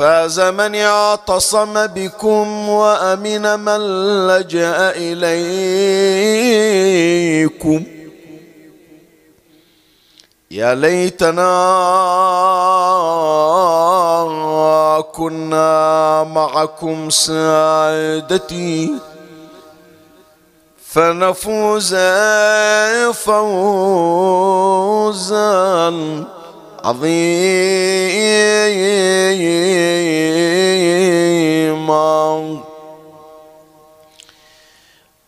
فاز من اعتصم بكم وأمن من لجأ إليكم. يا ليتنا كنا معكم سادتي فنفوز فوزا. عظيما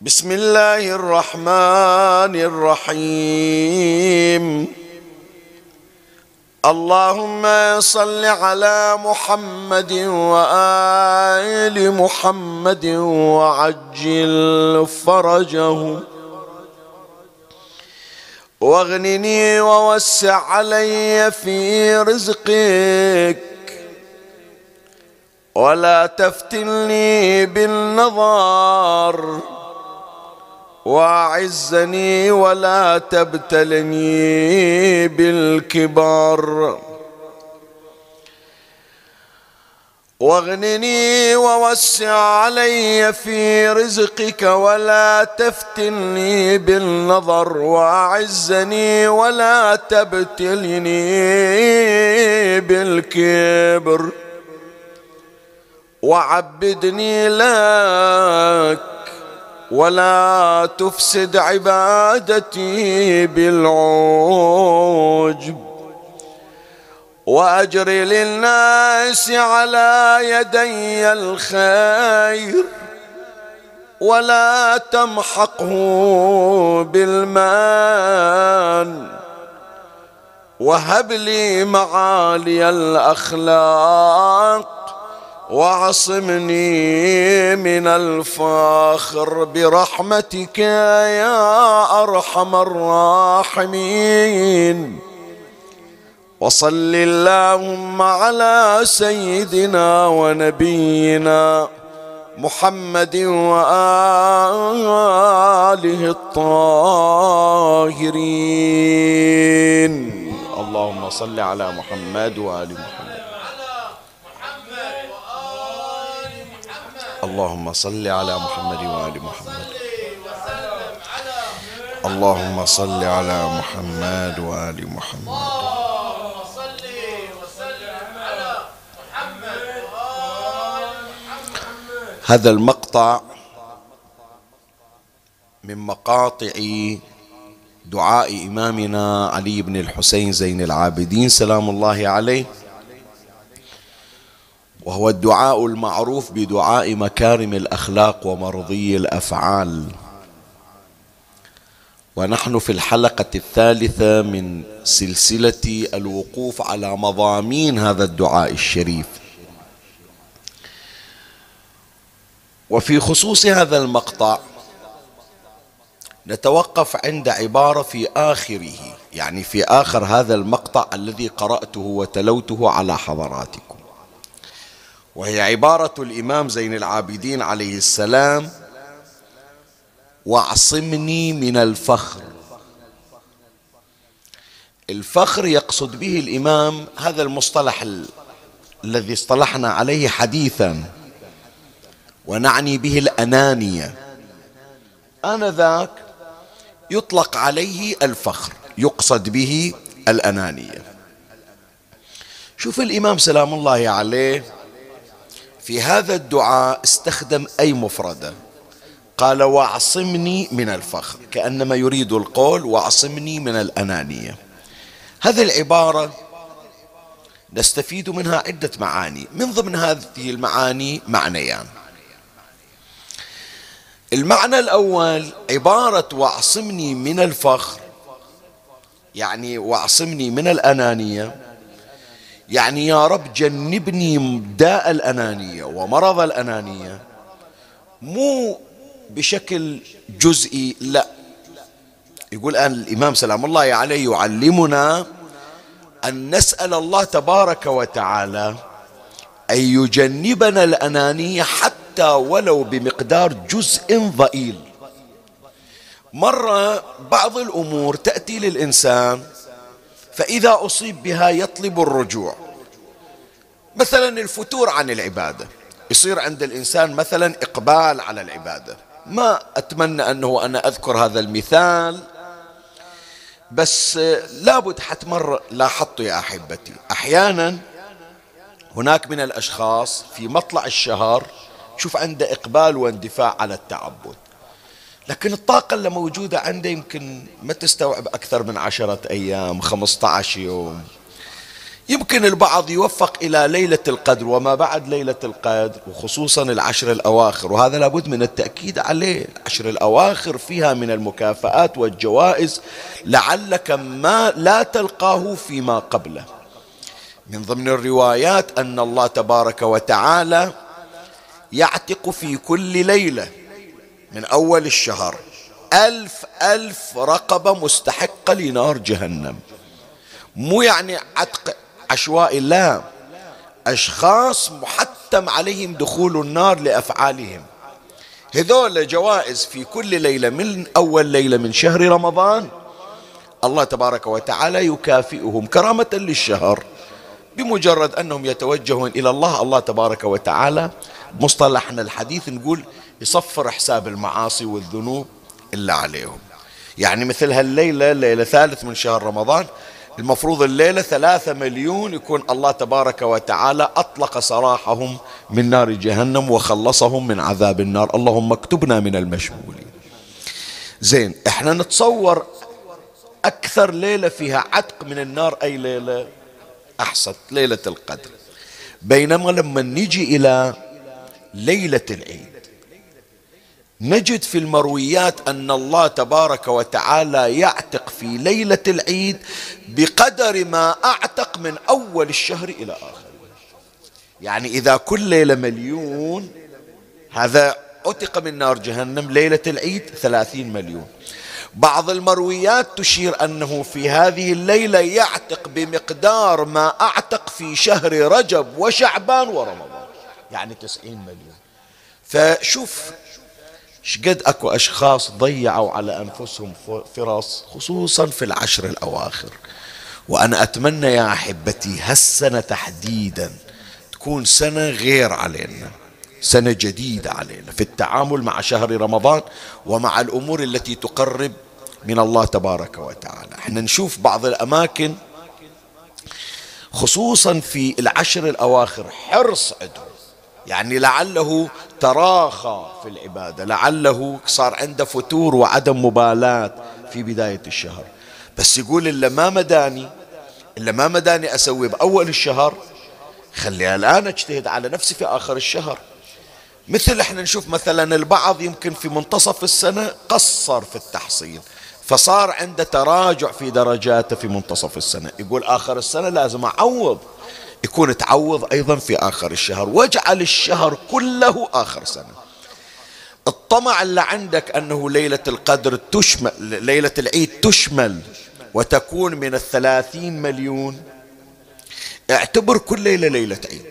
بسم الله الرحمن الرحيم. اللهم صل على محمد وآل محمد وعجل فرجهم. واغنني ووسع علي في رزقك. ولا تفتني بالنظر. واعزني ولا تبتلني بالكبر. واغنني ووسع علي في رزقك ولا تفتني بالنظر واعزني ولا تبتلني بالكبر. وعبدني لك ولا تفسد عبادتي بالعجب. وأجر للناس على يدي الخير ولا تمحقه بالمان. وهب لي معالي الأخلاق واعصمني من الفاخر برحمتك يا أرحم الراحمين. وصل اللهم على سيدنا ونبينا محمد وآله الطاهرين. اللهم صل على محمد وآل محمد. اللهم صل على محمد وآل محمد. اللهم صل على محمد وآل محمد. هذا المقطع من مقاطع دعاء إمامنا علي بن الحسين زين العابدين سلام الله عليه. وهو الدعاء المعروف بدعاء مكارم الأخلاق ومرضي الأفعال. ونحن في الحلقة الثالثة من سلسلة الوقوف على مضامين هذا الدعاء الشريف. وفي خصوص هذا المقطع نتوقف عند عبارة في آخره يعني في آخر هذا المقطع الذي قرأته وتلوته على حضراتكم. وهي عبارة الإمام زين العابدين عليه السلام واعصمني من الفخر. الفخر يقصد به الإمام هذا المصطلح الذي اصطلحنا عليه حديثا. ونعني به الأنانية. آنذاك يطلق عليه الفخر يقصد به الأنانية. شوف الإمام سلام الله عليه في هذا الدعاء استخدم أي مفردة. قال وأعصمني من الفخر كأنما يريد القول وأعصمني من الأنانية هذه العبارة نستفيد منها عدة معاني. من ضمن هذه المعاني معنيان. المعنى الأول عبارة واعصمني من الفخر. يعني واعصمني من الأنانية. يعني يا رب جنبني داء الأنانية ومرض الأنانية. مو بشكل جزئي لا. يقول الآن الإمام سلام الله عليه يعلمنا أن نسأل الله تبارك وتعالى أن يجنبنا الأنانية حتى ولو بمقدار جزء ضئيل. مرة بعض الأمور تأتي للإنسان فإذا أصيب بها يطلب الرجوع. مثلا الفتور عن العبادة. يصير عند الإنسان مثلا إقبال على العبادة. ما أتمنى أنه أنا أذكر هذا المثال بس لابد حتمر لاحظت يا أحبتي. أحيانا هناك من الأشخاص في مطلع الشهر شوف عنده إقبال واندفاع على التعبد. لكن الطاقة اللي موجودة عنده يمكن ما تستوعب أكثر من عشرة أيام خمسة عشر يوم. يمكن البعض يوفق إلى ليلة القدر وما بعد ليلة القدر وخصوصا العشر الأواخر. وهذا لابد من التأكيد عليه. العشر الأواخر فيها من المكافآت والجوائز لعلك ما لا تلقاه فيما قبله. من ضمن الروايات أن الله تبارك وتعالى يعتق في كل ليلة من أول الشهر. ألف ألف رقبة مستحقة لنار جهنم. مو يعني عتق عشوائي لا أشخاص محتم عليهم دخول النار لأفعالهم. هذول جوائز في كل ليلة من أول ليلة من شهر رمضان. الله تبارك وتعالى يكافئهم كرامة للشهر. بمجرد أنهم يتوجهون إلى الله الله تبارك وتعالى مصطلحنا الحديث نقول يصفر حساب المعاصي والذنوب إلا عليهم. يعني مثل هالليلة ليلة ثالث من شهر رمضان المفروض الليلة ثلاثة مليون يكون الله تبارك وتعالى أطلق سراحهم من نار جهنم وخلصهم من عذاب النار. اللهم اكتبنا من المشمولين. زين إحنا نتصور أكثر ليلة فيها عتق من النار أي ليلة أحسن ليلة القدر. بينما لما نجي إلى ليلة العيد. نجد في المرويات أن الله تبارك وتعالى يعتق في ليلة العيد بقدر ما أعتق من أول الشهر إلى آخره يعني إذا كل ليلة مليون هذا عتق من نار جهنم ليلة العيد ثلاثين مليون. بعض المرويات تشير أنه في هذه الليلة يعتق بمقدار ما أعتق في شهر رجب وشعبان ورمضان. يعني تسعين مليون. فشوف شقد أكو أشخاص ضيعوا على أنفسهم فرص خصوصا في العشر الأواخر. وأنا أتمنى يا أحبتي هالسنة تحديدا تكون سنة غير علينا سنة جديدة علينا في التعامل مع شهر رمضان ومع الأمور التي تقرب من الله تبارك وتعالى. إحنا نشوف بعض الأماكن خصوصا في العشر الأواخر حرص عندهم يعني لعله تراخى في العبادة لعله صار عنده فتور وعدم مبالاة في بداية الشهر. بس يقول إلا ما مداني إلا ما مداني أسوي بأول الشهر خلي الآن أجتهد على نفسي في آخر الشهر. مثل إحنا نشوف مثلا البعض يمكن في منتصف السنة قصر في التحصيل فصار عنده تراجع في درجاته في منتصف السنة. يقول آخر السنة لازم أعوض يكون تعوض أيضا في آخر الشهر. واجعل الشهر كله آخر سنة. الطمع اللي عندك أنه ليلة القدر تشمل ليلة العيد تشمل وتكون من الثلاثين مليون. اعتبر كل ليلة ليلة عيد.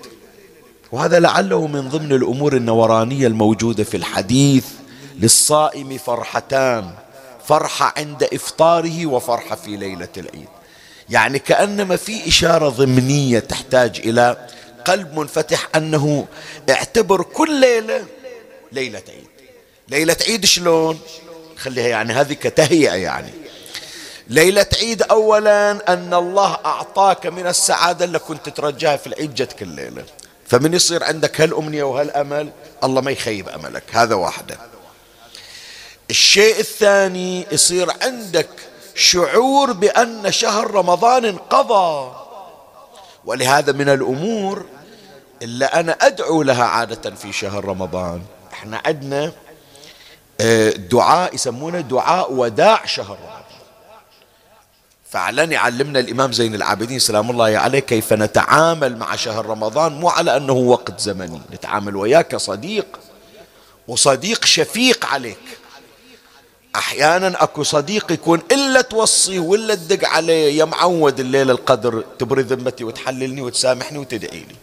وهذا لعله من ضمن الأمور النورانية الموجودة في الحديث للصائم فرحتان فرحة عند إفطاره وفرحة في ليلة العيد. يعني كأنما في إشارة ضمنية تحتاج إلى قلب منفتح أنه اعتبر كل ليلة ليلة عيد. ليلة عيد شلون؟ خليها يعني هذه كتهيئة يعني. ليلة عيد أولا أن الله أعطاك من السعادة اللي كنت ترجاها في العيد جتك الليلة. فمن يصير عندك هالأمنية وهالأمل؟ الله ما يخيب أملك. هذا واحدة. الشيء الثاني يصير عندك شعور بأن شهر رمضان انقضى. ولهذا من الأمور اللي أنا أدعو لها عادة في شهر رمضان إحنا عندنا آه، دعاء يسمونه دعاء وداع شهر رمضان. فعلا يعلمنا الإمام زين العابدين سلام الله عليه كيف نتعامل مع شهر رمضان مو على أنه وقت زمني نتعامل وياه كصديق وصديق شفيق عليك. أحيانا أكو صديق يكون إلا توصيه ولا تدق عليه يا معود الليلة القدر تبري ذمتي وتحللني وتسامحني وتدعي لي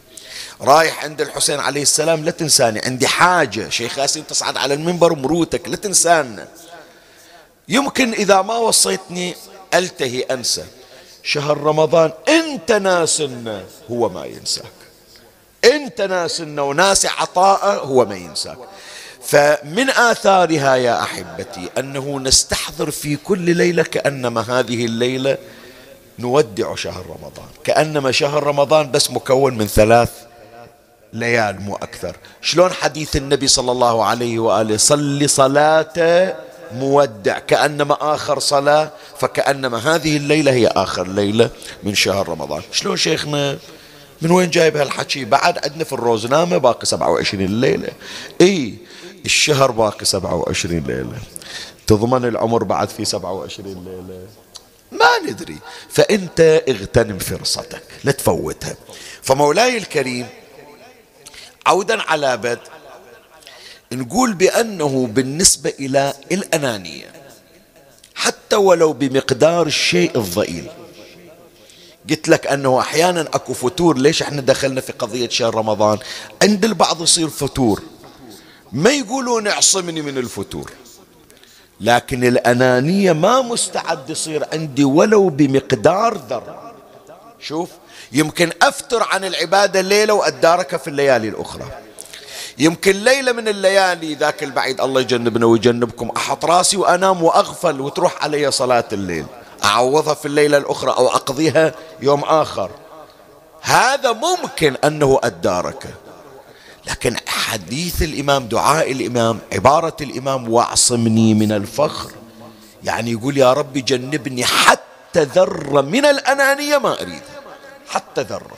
رايح عند الحسين عليه السلام لا تنساني عندي حاجة. شيخ ياسين تصعد على المنبر مروتك لا تنسانا. يمكن إذا ما وصيتني ألتهي أنسى. شهر رمضان أنت ناسنا هو ما ينساك. أنت ناسنا وناسي عطاءه هو ما ينساك. فمن آثارها يا أحبتي أنه نستحضر في كل ليلة كأنما هذه الليلة نودع شهر رمضان. كأنما شهر رمضان بس مكون من ثلاث ليال مو أكثر. شلون حديث النبي صلى الله عليه وآله؟ صل صلاة مودع. كأنما آخر صلاة فكأنما هذه الليلة هي آخر ليلة من شهر رمضان. شلون شيخنا؟ من وين جايب هالحكي؟ بعد عندنا في الروزنامة باقي 27 الليلة إي الشهر باقي 27 ليلة. تضمن العمر بعد في 27 ليلة. ما ندري. فأنت اغتنم فرصتك لا تفوتها. فمولاي الكريم عودا على بدء نقول بأنه بالنسبة إلى الأنانية حتى ولو بمقدار الشيء الضئيل. قلت لك أنه أحيانا أكو فتور ليش إحنا دخلنا في قضية شهر رمضان؟ عند البعض يصير فتور. ما يقولون اعصمني من الفتور. لكن الأنانية ما مستعد يصير عندي ولو بمقدار ذرة. شوف يمكن أفتر عن العبادة الليلة وأداركها في الليالي الأخرى. يمكن ليلة من الليالي ذاك البعيد الله يجنبنا ويجنبكم. أحط راسي وأنام وأغفل وتروح علي صلاة الليل. أعوضها في الليلة الأخرى أو أقضيها يوم آخر. هذا ممكن أنه أداركه. لكن حديث الإمام دعاء الإمام عبارة الإمام واعصمني من الفخر. يعني يقول يا رب جنبني حتى ذرة من الأنانية ما أريد. حتى ذرة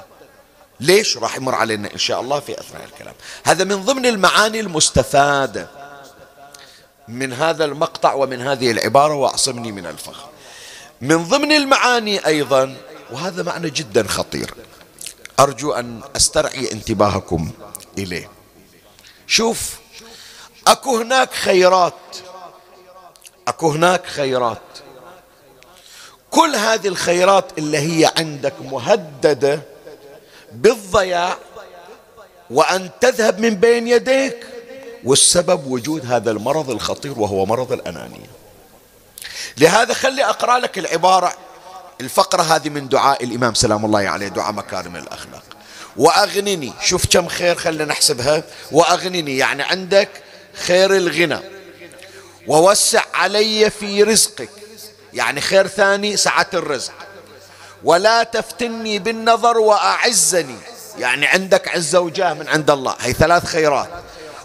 ليش؟ راح يمر علينا إن شاء الله في أثناء الكلام. هذا من ضمن المعاني المستفادة من هذا المقطع ومن هذه العبارة واعصمني من الفخر. من ضمن المعاني أيضا وهذا معنى جدا خطير. أرجو أن أسترعي انتباهكم. إليه. شوف أكو هناك خيرات. أكو هناك خيرات. كل هذه الخيرات اللي هي عندك مهددة بالضياع وأن تذهب من بين يديك والسبب وجود هذا المرض الخطير وهو مرض الأنانية. لهذا خلي أقرأ لك العبارة الفقرة هذه من دعاء الإمام سلام الله عليه دعاء مكارم الأخلاق. وأغنني. شوف كم خير خلينا نحسبها. وأغنني يعني عندك خير الغنى. ووسع علي في رزقك. يعني خير ثاني سعة الرزق. ولا تفتني بالنظر وأعزني. يعني عندك عزة وجاه من عند الله. هي ثلاث خيرات.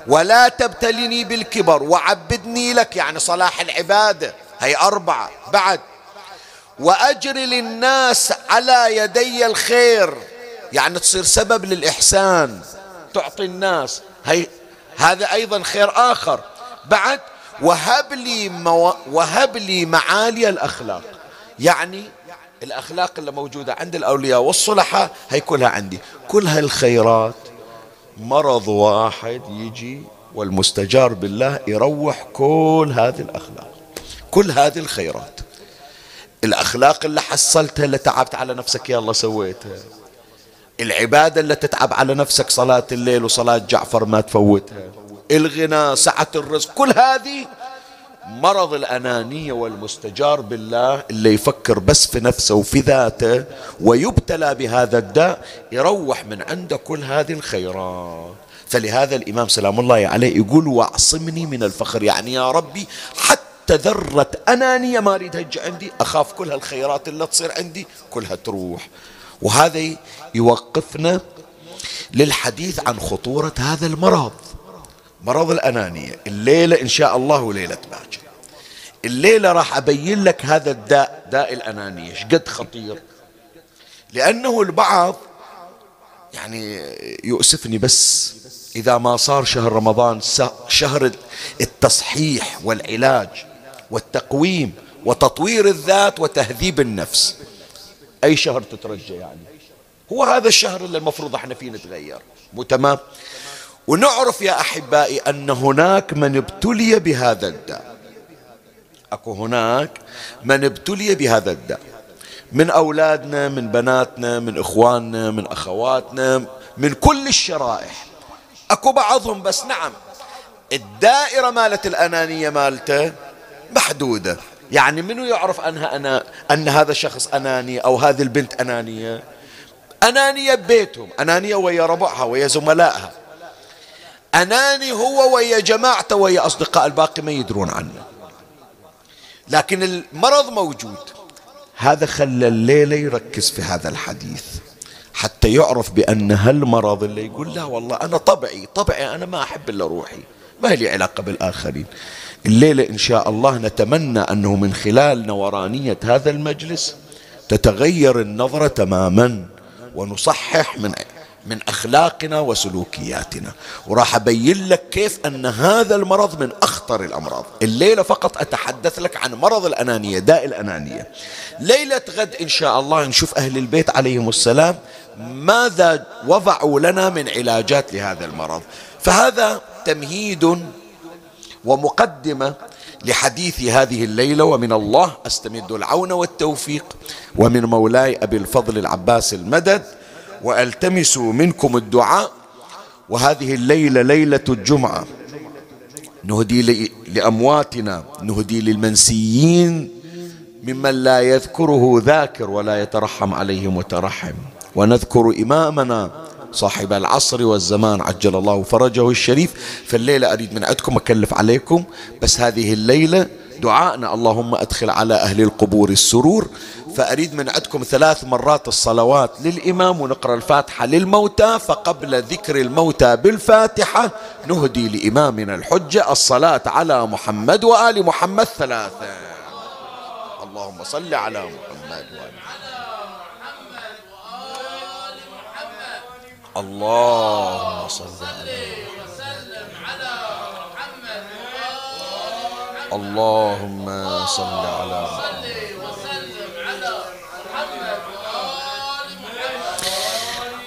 ولا تبتلني بالكبر. وعبدني لك. يعني صلاح العبادة هي أربعة. بعد. وأجري للناس على يدي الخير. يعني تصير سبب للإحسان. تعطي الناس. هي هذا أيضا خير آخر. بعد وهب لي مو... وهب لي معالي الأخلاق. يعني الأخلاق اللي موجودة عند الأولياء والصلحاء هي كلها عندي. كل هالخيرات مرض واحد يجي والمستجار بالله يروح كل هذه الأخلاق. كل هذه الخيرات. الأخلاق اللي حصلتها اللي تعبت على نفسك الله سويتها. العبادة اللي تتعب على نفسك صلاة الليل وصلاة جعفر ما تفوتها. الغنى سعة الرزق كل هذه مرض الأنانية والمستجار بالله اللي يفكر بس في نفسه وفي ذاته ويبتلى بهذا الداء يروح من عنده كل هذه الخيرات. فلهذا الإمام سلام الله عليه يقول وأعصمني من الفخر. يعني يا ربي حتى ذرة أنانية ما أريد هج عندي أخاف كل هالخيرات اللي تصير عندي كلها تروح. وهذا يوقفنا للحديث عن خطورة هذا المرض. مرض الأنانية. الليلة إن شاء الله ليلة باكر الليلة راح أبين لك هذا الداء داء الأنانية. قد خطير؟ لأنه البعض يعني يؤسفني بس إذا ما صار شهر رمضان شهر التصحيح والعلاج والتقويم وتطوير الذات وتهذيب النفس. أي شهر تترجى يعني. هو هذا الشهر اللي المفروض إحنا فيه نتغير. مو تمام؟ ونعرف يا أحبائي أن هناك من ابتلي بهذا الداء. أكو هناك من ابتلي بهذا الداء. من أولادنا من بناتنا من إخواننا من أخواتنا من كل الشرائح. أكو بعضهم بس نعم الدائرة مالت الأنانية مالته محدودة. يعني منو يعرف أنها أنا أن هذا الشخص أناني أو هذه البنت أنانية؟ أنانية ببيتهم أنانية ويا ربعها ويا زملائها. أناني هو ويا جماعته ويا أصدقاء الباقي ما يدرون عنه. لكن المرض موجود. هذا خلى الليلة يركز في هذا الحديث حتى يعرف بأن هالمرض اللي يقول لا والله أنا طبعي طبعي أنا ما أحب إلا روحي ما لي علاقة بالآخرين. الليلة إن شاء الله نتمنى أنه من خلال نورانية هذا المجلس تتغير النظرة تماما ونصحح من من أخلاقنا وسلوكياتنا. وراح أبين لك كيف أن هذا المرض من أخطر الأمراض. الليلة فقط أتحدث لك عن مرض الأنانية داء الأنانية. ليلة غد إن شاء الله نشوف أهل البيت عليهم السلام ماذا وضعوا لنا من علاجات لهذا المرض. فهذا تمهيد ومقدمة لحديث هذه الليلة ومن الله أستمد العون والتوفيق ومن مولاي أبي الفضل العباس المدد وألتمس منكم الدعاء وهذه الليلة ليلة الجمعة. نهدي لأمواتنا نهدي للمنسيين ممن لا يذكره ذاكر ولا يترحم عليه مترحم. ونذكر إمامنا صاحب العصر والزمان عجل الله فرجه الشريف. فالليله أريد من عندكم أكلف عليكم بس هذه الليلة دعائنا اللهم أدخل على أهل القبور السرور. فأريد من عندكم ثلاث مرات الصلوات للإمام ونقرأ الفاتحة للموتى فقبل ذكر الموتى بالفاتحة نهدي لإمامنا الحجة الصلاة على محمد وآل محمد ثلاثة. اللهم صل على محمد وآل محمد اللهم صل على محمد. اللهم صل على محمد.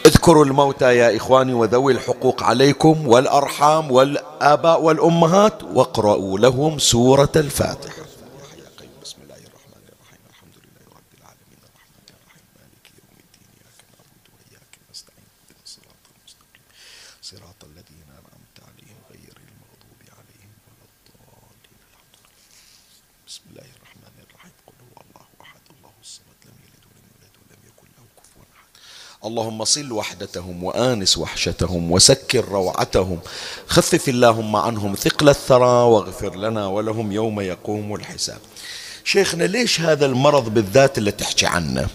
اذكروا الموتى يا إخواني وذوي الحقوق عليكم والأرحام والآباء والأمهات واقرأوا لهم سورة الفاتحة بسم الله الرحمن الرحيم الحمد لله رب العالمين الرحمن الرحيم مالك يوم الدين إياك نعبد وإياك نستعين صراط المستقيم صراط الذين أنعمت عليهم غير المغضوب عليهم ولا الضالين بسم الله الرحمن الرحيم قل هو الله أحد الله الصمد لم يلد ولم يولد ولم يكن له كفوا أحد اللهم صل وحدتهم وآنس وحشتهم وسكر روعتهم. خفف اللهم عنهم ثقل الثرى واغفر لنا ولهم يوم يقوم الحساب. شيخنا ليش هذا المرض بالذات اللي تحكي عنه؟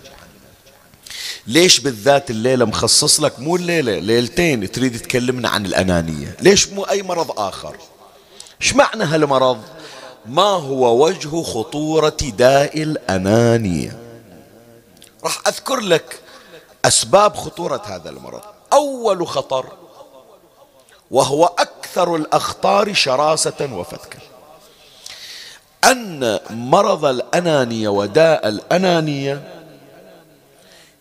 ليش بالذات الليلة مخصص لك؟ مو الليلة ليلتين تريد تكلمنا عن الأنانية. ليش مو أي مرض آخر؟ إيش معنى هالمرض؟ ما هو وجه خطورة داء الأنانية؟ راح أذكر لك أسباب خطورة هذا المرض. أول خطر وهو أكثر الأخطار شراسة وفتكا. أن مرض الأنانية وداء الأنانية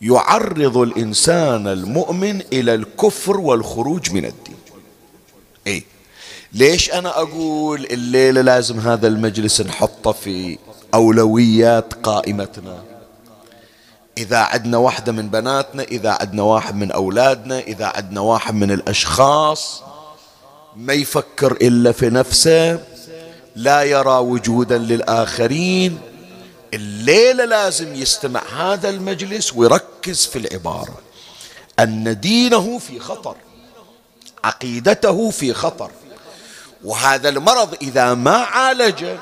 يعرض الإنسان المؤمن إلى الكفر والخروج من الدين. إيه؟ ليش أنا أقول الليلة لازم هذا المجلس نحطه في أولويات قائمتنا؟ إذا عدنا واحدة من بناتنا إذا عدنا واحد من أولادنا إذا عدنا واحد من الأشخاص ما يفكر إلا في نفسه لا يرى وجودا للآخرين الليلة لازم يستمع هذا المجلس ويركز في العبارة. أن دينه في خطر عقيدته في خطر وهذا المرض إذا ما عالجه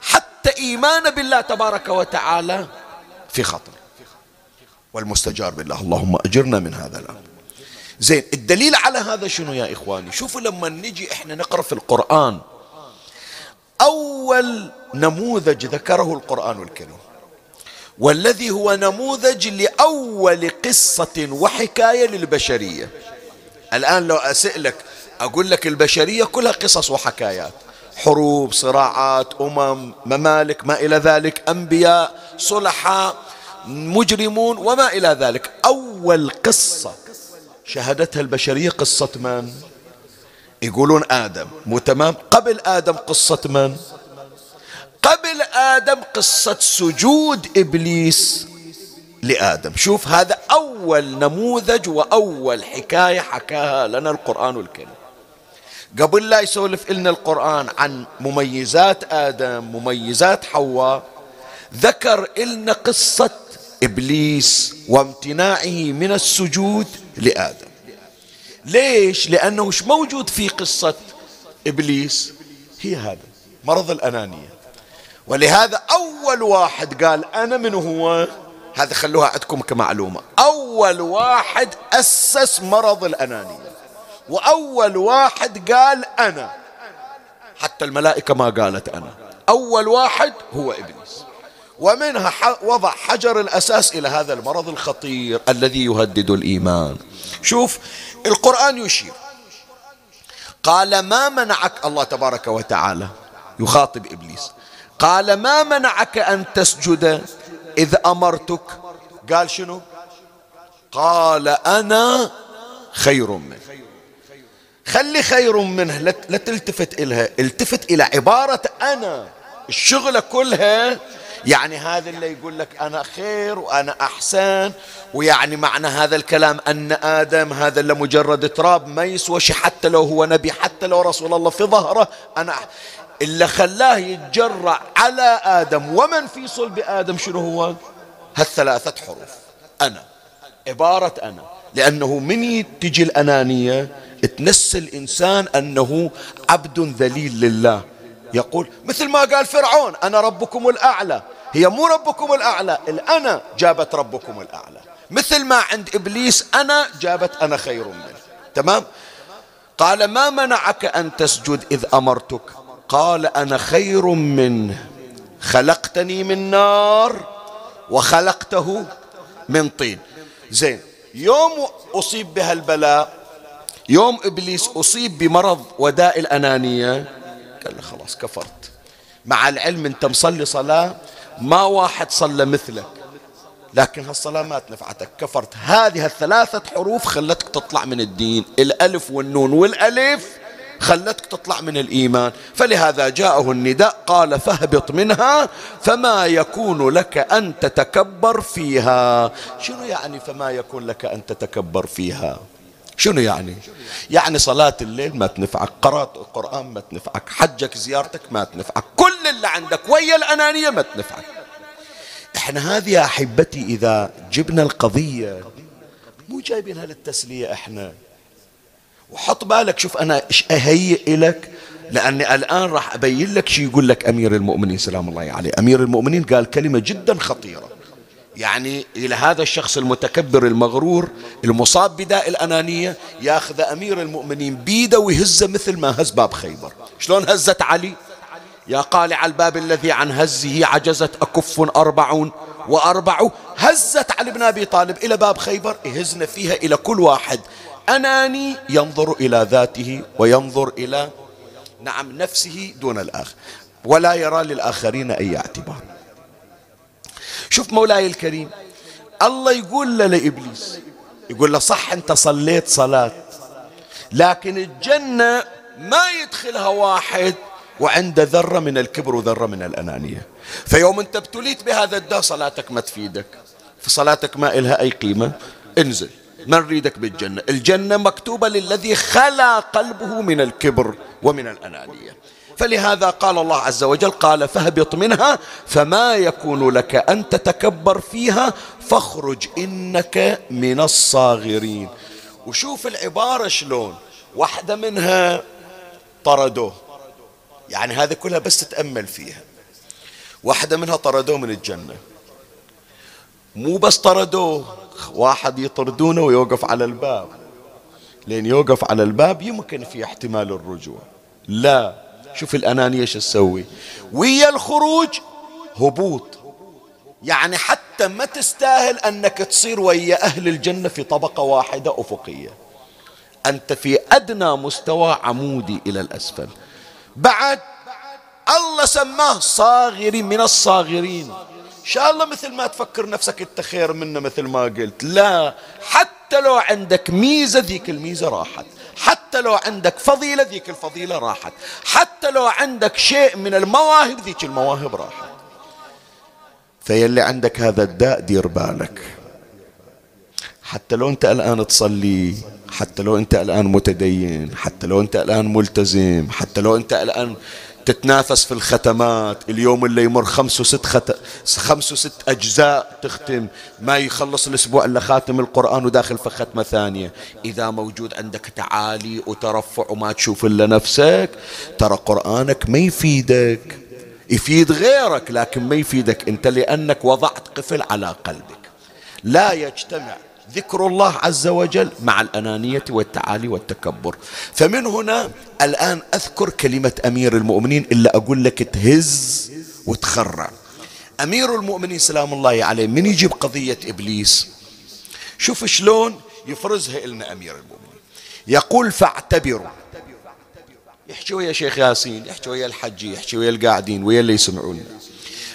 حتى إيمان بالله تبارك وتعالى في خطر والمستجار بالله. اللهم أجرنا من هذا الأمر. زين الدليل على هذا شنو يا إخواني؟ شوفوا لما نجي إحنا نقرأ في القرآن. أول نموذج ذكره القرآن الكريم والذي هو نموذج لأول قصة وحكاية للبشرية. الآن لو أسألك أقول لك البشرية كلها قصص وحكايات. حروب صراعات أمم ممالك ما إلى ذلك أنبياء صلحاء مجرمون وما إلى ذلك. أول قصة شهدتها البشرية قصة من؟ يقولون آدم. مو تمام؟ قبل آدم قصة من؟ قبل آدم قصة سجود إبليس لآدم. شوف هذا أول نموذج وأول حكاية حكاها لنا القرآن الكريم. قبل لا يسولف لنا القرآن عن مميزات آدم مميزات حواء ذكر لنا قصة إبليس وامتناعه من السجود لآدم. ليش؟ لأنه مش موجود في قصة إبليس؟ هي هذا مرض الأنانية. ولهذا أول واحد قال أنا من هو؟ هذا خلوها عندكم كمعلومة. أول واحد أسس مرض الأنانية. وأول واحد قال أنا. حتى الملائكة ما قالت أنا. أول واحد هو إبليس. ومنها وضع حجر الأساس إلى هذا المرض الخطير الذي يهدد الإيمان. شوف القرآن يشير. قال ما منعك الله تبارك وتعالى يخاطب إبليس. قال ما منعك أن تسجد إذ أمرتك؟ قال شنو؟ قال أنا خير منه خلي خير منه. لا تلتفت إلها التفت إلى عبارة أنا. الشغلة كلها يعني هذا اللي يقول لك أنا خير وأنا أحسن ويعني معنى هذا الكلام أن آدم هذا اللي مجرد تراب ما يسوى شيء حتى لو هو نبي حتى لو رسول الله في ظهره أنا اللي خلاه يتجرع على آدم. ومن في صلب آدم؟ شنو هو؟ هالثلاثة حروف. أنا. عبارة أنا. لأنه من تجي الأنانية تنسى الإنسان أنه عبد ذليل لله. يقول مثل ما قال فرعون أنا ربكم الأعلى. هي مو ربكم الأعلى الأنا جابت ربكم الأعلى. مثل ما عند إبليس أنا جابت أنا خير منه. تمام؟ قال ما منعك أن تسجد إذ أمرتك؟ قال أنا خير منه. خلقتني من نار وخلقته من طين. زين يوم أصيب بها البلاء يوم إبليس أصيب بمرض وداء الأنانية قال له خلاص كفرت. مع العلم أنت مصلي صلاة ما واحد صلى مثلك. لكن هالصلاة ما نفعتك كفرت. هذه الثلاثة حروف خلتك تطلع من الدين. الألف والنون والألف خلتك تطلع من الإيمان. فلهذا جاءه النداء قال فاهبط منها فما يكون لك أن تتكبر فيها. شنو يعني فما يكون لك أن تتكبر فيها؟ شنو يعني؟ يعني صلاة الليل ما تنفعك قراءة القرآن ما تنفعك حجك زيارتك ما تنفعك كل اللي عندك ويا الأنانية ما تنفعك. إحنا هذه يا أحبتي إذا جبنا القضية مو جايبينها للتسلية إحنا. وحط بالك شوف أنا إيش أهيئ لك لأني الآن راح أبين لك شيء يقول لك أمير المؤمنين سلام الله عليه. أمير المؤمنين قال كلمة جدا خطيرة. يعني إلى هذا الشخص المتكبر المغرور المصاب بداء الأنانية ياخذ أمير المؤمنين بيده ويهزه مثل ما هز باب خيبر. شلون هزت علي؟ يا قالع الباب الذي عن هزه عجزت أكف أربعون وأربع. هزت علي بن أبي طالب إلى باب خيبر يهزنا فيها إلى كل واحد. أناني ينظر إلى ذاته وينظر إلى نعم نفسه دون الآخر. ولا يرى للآخرين أي اعتبار. شوف مولاي الكريم الله يقول له لإبليس يقول له صح أنت صليت صلاة لكن الجنة ما يدخلها واحد وعنده ذرة من الكبر وذرة من الأنانية. فيوم أنت ابتليت بهذا الداء صلاتك ما تفيدك فصلاتك ما إلها أي قيمة. انزل ما نريدك بالجنة الجنة مكتوبة للذي خلا قلبه من الكبر ومن الأنانية. فلهذا قال الله عز وجل قال فاهبط منها فما يكون لك أن تتكبر فيها فاخرج إنك من الصاغرين. وشوف العبارة شلون واحدة منها طردوه. يعني هذه كلها بس تتأمل فيها. واحدة منها طردوه من الجنة. مو بس طردوه واحد يطردونه ويوقف على الباب. لين يوقف على الباب يمكن في احتمال الرجوع. لا. شوف الأنانية شو تسوي. ويا الخروج هبوط. يعني حتى ما تستاهل أنك تصير ويا أهل الجنة في طبقة واحدة أفقية. أنت في أدنى مستوى عمودي إلى الأسفل. بعد الله سماه صاغري من الصاغرين. إن شاء الله مثل ما تفكر نفسك أنت خير منه مثل ما قلت. لا حتى لو عندك ميزة ذيك الميزة راحت. حتى لو عندك فضيلة ذيك الفضيلة راحت. حتى لو عندك شيء من المواهب ذيك المواهب راحت. فيلي عندك هذا الداء دير بالك. حتى لو انت الآن تصلي حتى لو انت الآن متدين حتى لو انت الآن ملتزم حتى لو انت الآن تتنافس في الختمات. اليوم اللي يمر خمس وست خت... خمس وست أجزاء تختم. ما يخلص الأسبوع إلا خاتم القرآن وداخل في ختمة ثانية. إذا موجود عندك تعالي وترفع وما تشوف إلا نفسك ترى قرآنك ما يفيدك. يفيد غيرك لكن ما يفيدك أنت لأنك وضعت قفل على قلبك. لا يجتمع ذكر الله عز وجل مع الأنانية والتعالي والتكبر. فمن هنا الآن أذكر كلمة أمير المؤمنين إلا أقول لك تهز وتخرع. أمير المؤمنين سلام الله عليه من يجيب قضية إبليس؟ شوف شلون يفرزها إلنا أمير المؤمنين. يقول فاعتبروا. يحكي ويا شيخ ياسين يحكي ويا الحجي يحكي ويا القاعدين ويا اللي يسمعون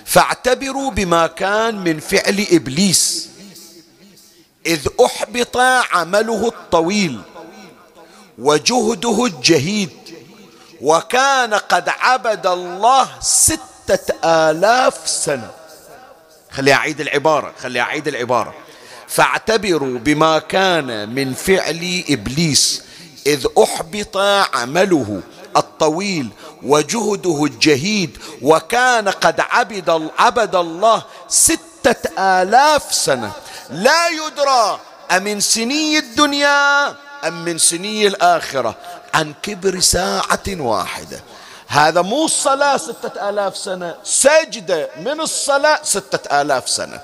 فاعتبروا بما كان من فعل إبليس. إذ أحبط عمله الطويل وجهده الجهيد وكان قد عبد الله ستة آلاف سنة. خلي أعيد العبارة خلي أعيد العبارة. فاعتبروا بما كان من فعل إبليس إذ أحبط عمله الطويل وجهده الجهيد وكان قد عبد عبد الله ستة آلاف سنة. لا يدرى أمن سني الدنيا أم من سني الآخرة. عن كبر ساعة واحدة. هذا مو الصلاة ستة آلاف سنة سجدة من الصلاة ستة آلاف سنة.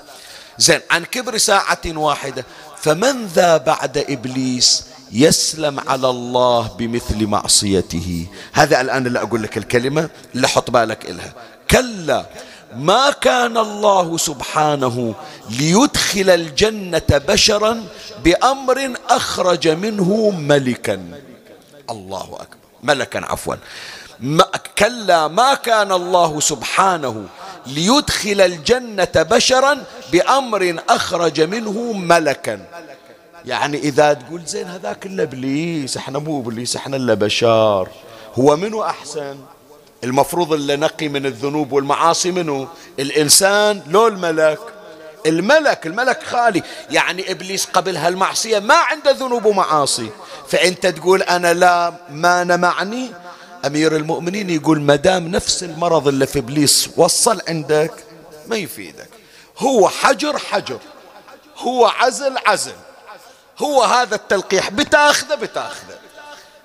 زين عن كبر ساعة واحدة. فمن ذا بعد إبليس يسلم على الله بمثل معصيته؟ هذا الآن اللي أقول لك الكلمة اللي حط بالك إلها. كلا ما كان الله سبحانه ليدخل الجنة بشرا بأمر أخرج منه ملكا. الله أكبر. ملكا عفوا. ما كلا ما كان الله سبحانه ليدخل الجنة بشرا بأمر أخرج منه ملكا. يعني إذا تقول زين هذاك إلا إبليس إحنا مو إبليس إحنا إلا بشار. هو منو أحسن؟ المفروض اللي نقي من الذنوب والمعاصي منه؟ الإنسان لو الملك. الملك الملك خالي. يعني إبليس قبل هالمعصية ما عنده ذنوب ومعاصي. فأنت تقول أنا لا ما نمعني أمير المؤمنين يقول مدام نفس المرض اللي في إبليس وصل عندك ما يفيدك. هو حجر حجر. هو عزل عزل. هو هذا التلقيح. بتاخذه بتاخذه.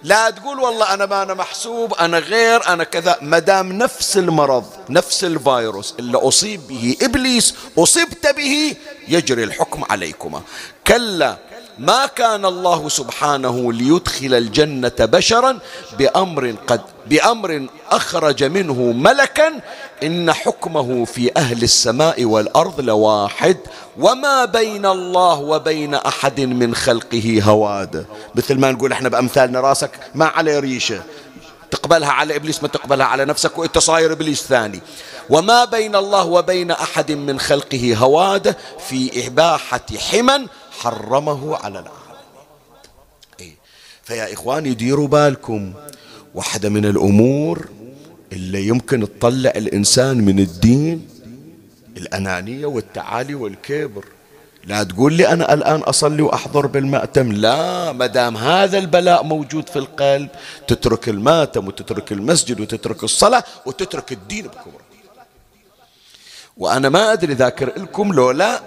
لا تقول والله أنا ما أنا محسوب أنا غير أنا كذا. مدام نفس المرض نفس الفيروس اللي أصيب به إبليس أصبت به يجري الحكم عليكما. كلا ما كان الله سبحانه ليدخل الجنة بشرا بأمر قد بأمر أخرج منه ملكا إن حكمه في أهل السماء والأرض لواحد وما بين الله وبين أحد من خلقه هواد. مثل ما نقول إحنا بأمثالنا راسك ما عليه ريشة. تقبلها على إبليس ما تقبلها على نفسك وإنت صاير إبليس ثاني. وما بين الله وبين أحد من خلقه هواد في إباحة حما حرمه على العالم. إيه؟ فيا إخواني ديروا بالكم. واحدة من الأمور اللي يمكن تطلع الإنسان من الدين الأنانية والتعالي والكبر. لا تقول لي أنا الآن أصلي وأحضر بالمأتم. لا ما دام هذا البلاء موجود في القلب تترك المأتم وتترك المسجد وتترك الصلاة وتترك الدين بكبره. وأنا ما أدري ذاكر لكم لو لا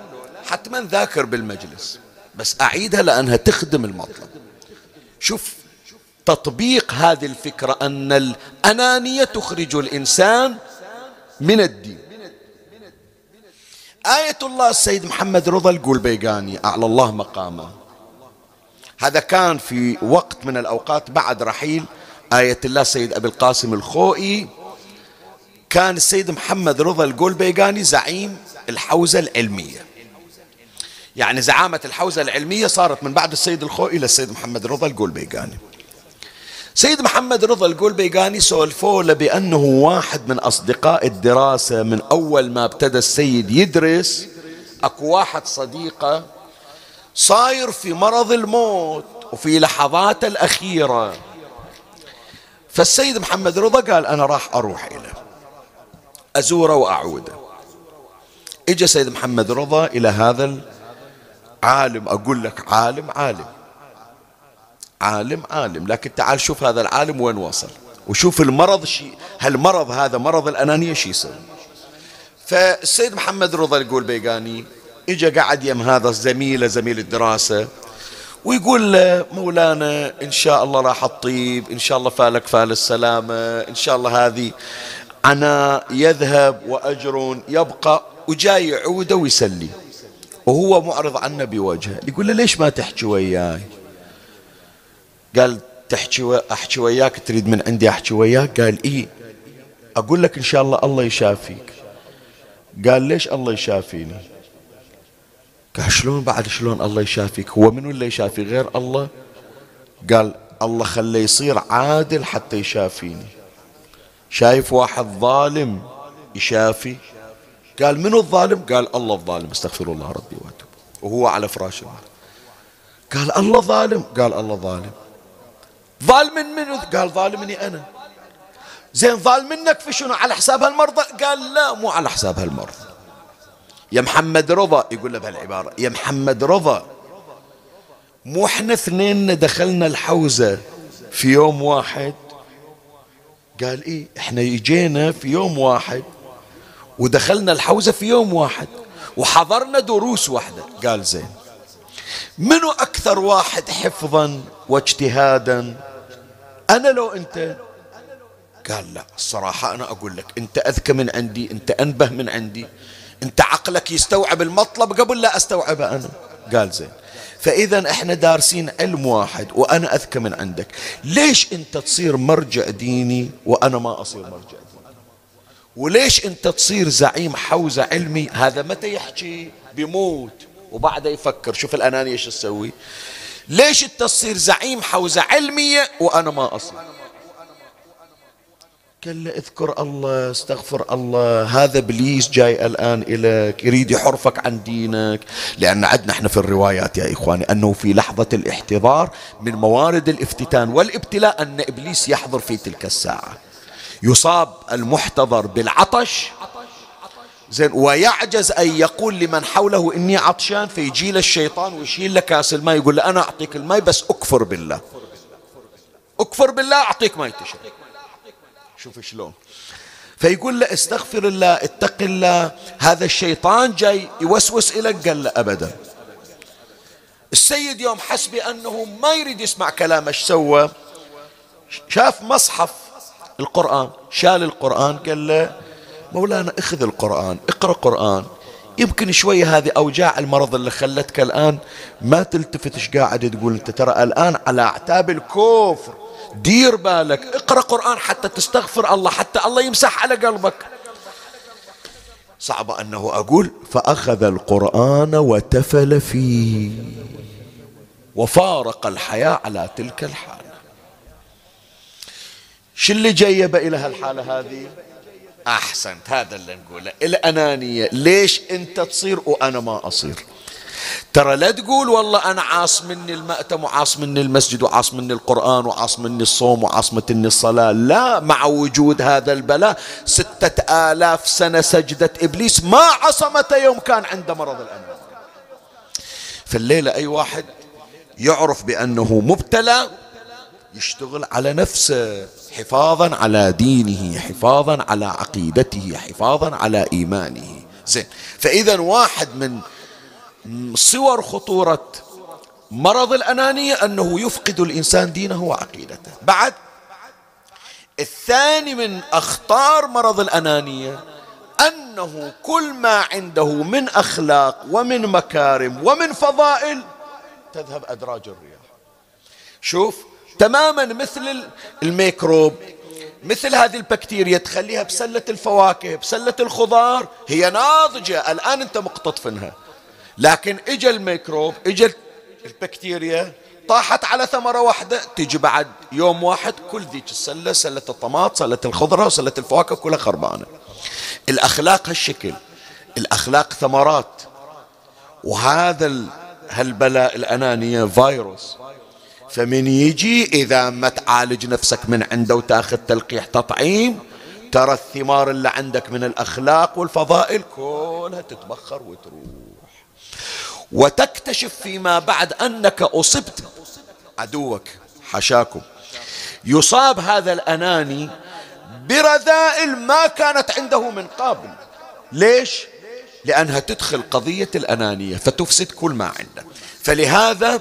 حتما ذاكر بالمجلس بس أعيدها لأنها تخدم المطلب. شوف تطبيق هذه الفكرة أن الأنانية تخرج الإنسان من الدين. آية الله السيد محمد رضا القلبيقاني أعلى الله مقامه. هذا كان في وقت من الأوقات بعد رحيل. آية الله السيد أبي القاسم الخوئي. كان السيد محمد رضا القلبيقاني زعيم الحوزة العلمية. يعني زعامة الحوزة العلمية صارت من بعد السيد الخوئي إلى السيد محمد رضا القلبيقاني. سيد محمد رضا القلبيقاني سولفوا له بأنه واحد من أصدقاء الدراسة من أول ما ابتدى السيد يدرس أكو واحد صديقة صاير في مرض الموت وفي لحظاته الأخيرة. فالسيد محمد رضا قال أنا راح أروح إليه أزوره وأعوده. إجا سيد محمد رضا إلى هذا العالم أقول لك عالم عالم. عالم عالم. لكن تعال شوف هذا العالم وين وصل. وشوف المرض شي هالمرض هذا مرض الأنانية شي يسوي فالسيد محمد رضا يقول بيقاني اجى قعد يم هذا الزميل زميل الدراسة ويقول له مولانا إن شاء الله راح الطيب إن شاء الله فالك فال السلامة إن شاء الله هذه عناء يذهب وأجر يبقى وجاي يعوده ويسلي. وهو معرض عنه بوجهه. يقول له ليش ما تحكي وياي؟ قال تحكي أحكي وياك تريد من عندي أحكي وياك؟ قال إيه أقول لك إن شاء الله الله يشافيك. قال ليش الله يشافيني؟ قال شلون بعد شلون الله يشافيك؟ هو منو اللي يشافي غير الله؟ قال الله خليه يصير عادل حتى يشافيني. شايف واحد ظالم يشافي؟ قال منو الظالم؟ قال الله الظالم استغفر الله ربي واتوب. وهو على فراش الموت قال الله ظالم؟ قال الله ظالم. ظالم من منو قال ظالمني أنا. زين ظالم منك في شنو؟ على حساب هالمرضى؟ قال لا مو على حساب هالمرضى يا محمد رضا يقول له بهالعبارة يا محمد رضا مو إحنا اثنين دخلنا الحوزة في يوم واحد؟ قال إيه إحنا اجينا في يوم واحد ودخلنا الحوزة في يوم واحد وحضرنا دروس واحدة. قال زين منو أكثر واحد حفظا واجتهادا أنا لو أنت قال لا الصراحة أنا أقول لك أنت أذكى من عندي أنت أنبه من عندي أنت عقلك يستوعب المطلب قبل لا أستوعبه أنا. قال زين. فإذا إحنا دارسين علم واحد وأنا أذكى من عندك. ليش أنت تصير مرجع ديني وأنا ما أصير مرجع ديني؟ وليش أنت تصير زعيم حوزة علمي؟ هذا متى يحكي؟ بيموت وبعدها يفكر. شوف الأنانية شو تسوي؟ ليش انت تصير زعيم حوزة علمية وأنا ما قال له اذكر الله استغفر الله. هذا إبليس جاي الآن إليك يريد يحرفك عن دينك. لأن عندنا إحنا في الروايات يا إخواني أنه في لحظة الاحتضار من موارد الافتتان والابتلاء أن إبليس يحضر في تلك الساعة. يصاب المحتضر بالعطش. زين ويعجز أن يقول لمن حوله إني عطشان فيجي له الشيطان ويشيل له كاس الماء يقول له أنا أعطيك الماء بس أكفر بالله. أكفر بالله أعطيك ماء تشرب. شوف شلون. فيقول له استغفر الله اتق الله هذا الشيطان جاي يوسوس إليك قال له أبدا. السيد يوم حس بأنه ما يريد يسمع كلامه إيش سوى. شاف مصحف القرآن شال القرآن قال له مولانا اخذ القرآن اقرأ قرآن. يمكن شوية هذه أوجاع المرض اللي خلتك الآن ما تلتفت إيش قاعد تقول أنت؟ ترى الآن على أعتاب الكفر. دير بالك اقرأ قرآن حتى تستغفر الله حتى الله يمسح على قلبك. صعب أنه أقول فأخذ القرآن وتفل فيه. وفارق الحياة على تلك الحالة. شو اللي جيب إلى هالحالة هذه؟ أحسنت هذا اللي نقوله. الأنانية ليش أنت تصير وأنا ما أصير؟ ترى لا تقول والله أنا عاص مني المأتم وعاص مني المسجد وعاص مني القرآن وعاص مني الصوم وعاص مني الصلاة. لا مع وجود هذا البلاء ستة آلاف سنة سجدة إبليس ما عصمته يوم كان عنده مرض الأنانية. في الليلة أي واحد يعرف بأنه مبتلى يشتغل على نفسه حفاظا على دينه حفاظا على عقيدته حفاظا على إيمانه. زين. فإذا واحد من صور خطورة مرض الأنانية أنه يفقد الإنسان دينه وعقيدته. بعد الثاني من أخطار مرض الأنانية أنه كل ما عنده من أخلاق ومن مكارم ومن فضائل تذهب أدراج الرياح. شوف تماما مثل الميكروب مثل هذه البكتيريا تخليها بسلة الفواكه بسلة الخضار هي ناضجة. الآن أنت مقتطفنها لكن اجى الميكروب اجى البكتيريا طاحت على ثمرة واحدة تجي بعد يوم واحد كل ذيك السلة سلة الطماط سلة الخضرة سلة الفواكه كلها خربانة. الأخلاق هالشكل. الأخلاق ثمرات. وهذا هالبلاء الأنانية فيروس. فمن يجي إذا ما تعالج نفسك من عنده وتأخذ تلقيح تطعيم ترى الثمار اللي عندك من الأخلاق والفضائل كلها تتبخر وتروح. وتكتشف فيما بعد أنك أصبت عدوك حشاكم. يصاب هذا الأناني برذائل ما كانت عنده من قبل. ليش؟ لأنها تدخل قضية الأنانية فتفسد كل ما عنده. فلهذا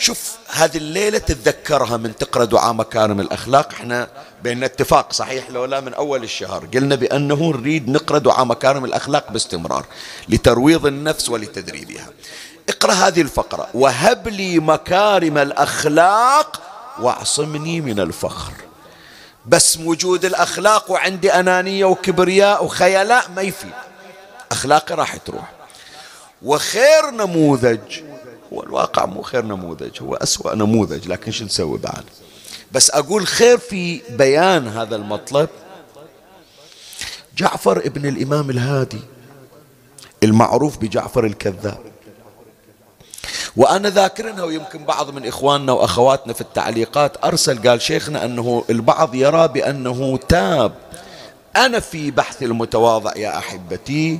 شوف هذه الليلة تتذكرها من تقرأ دعاء مكارم الأخلاق. إحنا بين اتفاق صحيح لو لا من أول الشهر. قلنا بأنه نريد نقرأ دعاء مكارم الأخلاق باستمرار لترويض النفس ولتدريبها. اقرأ هذه الفقرة. وهب لي مكارم الأخلاق وأعصمني من الفخر. بس وجود الأخلاق وعندي أنانية وكبرياء وخيلاء ما يفيد. أخلاقي راح تروح. وخير نموذج هو الواقع مو خير نموذج هو أسوأ نموذج لكن شو نسوي بعد؟ بس أقول خير في بيان هذا المطلب. جعفر ابن الإمام الهادي المعروف بجعفر الكذاب. وأنا ذاكرنها ويمكن بعض من إخواننا وأخواتنا في التعليقات أرسل قال شيخنا أنه البعض يرى بأنه تاب. أنا في بحث المتواضع يا أحبتي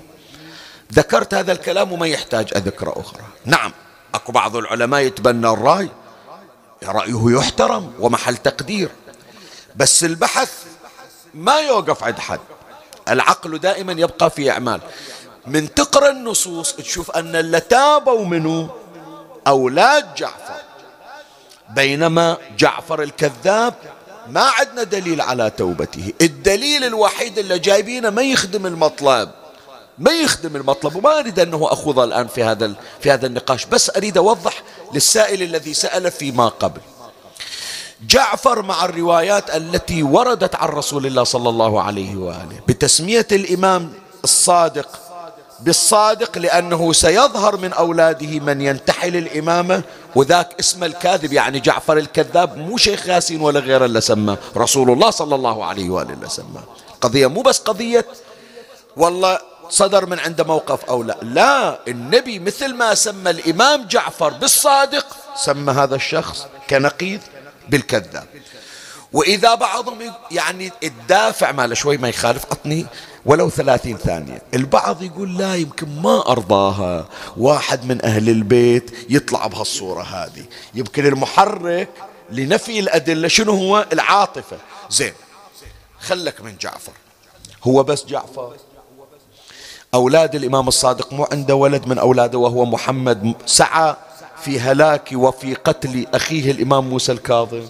ذكرت هذا الكلام وما يحتاج أذكر أخرى. نعم. أكو بعض العلماء يتبنى الرأي. رأيه يحترم ومحل تقدير. بس البحث ما يوقف عند حد. العقل دائما يبقى في أعمال. من تقرأ النصوص تشوف أن اللي تابوا منه أولاد جعفر. بينما جعفر الكذاب ما عندنا دليل على توبته. الدليل الوحيد اللي جايبينه ما يخدم المطلب. ما يخدم المطلب وما أريد أنه أخوض الآن في هذا في هذا النقاش بس أريد أوضح للسائل الذي سأل فيما قبل. جعفر مع الروايات التي وردت عن رسول الله صلى الله عليه وآله. بتسمية الإمام الصادق بالصادق لأنه سيظهر من أولاده من ينتحل الإمامة وذاك اسم الكاذب يعني جعفر الكذاب مو شيخ ياسين ولا غيره اللي سماه رسول الله صلى الله عليه وآله اللي سماه قضية مو بس قضية والله صدر من عنده موقف أو لا. لا النبي مثل ما سمى الإمام جعفر بالصادق سمى هذا الشخص كنقيض بالكذاب. وإذا بعضهم يعني الدافع ماله شوي ما يخالف عطني ولو ثلاثين ثانية. البعض يقول لا يمكن ما أرضاها. واحد من أهل البيت يطلع بهالصورة هذه. يمكن المحرك لنفي الأدلة شنو هو؟ العاطفة. زين خلك من جعفر. هو بس جعفر؟ أولاد الإمام الصادق مو عنده ولد من أولاده وهو محمد سعى في هلاك وفي قتل أخيه الإمام موسى الكاظم.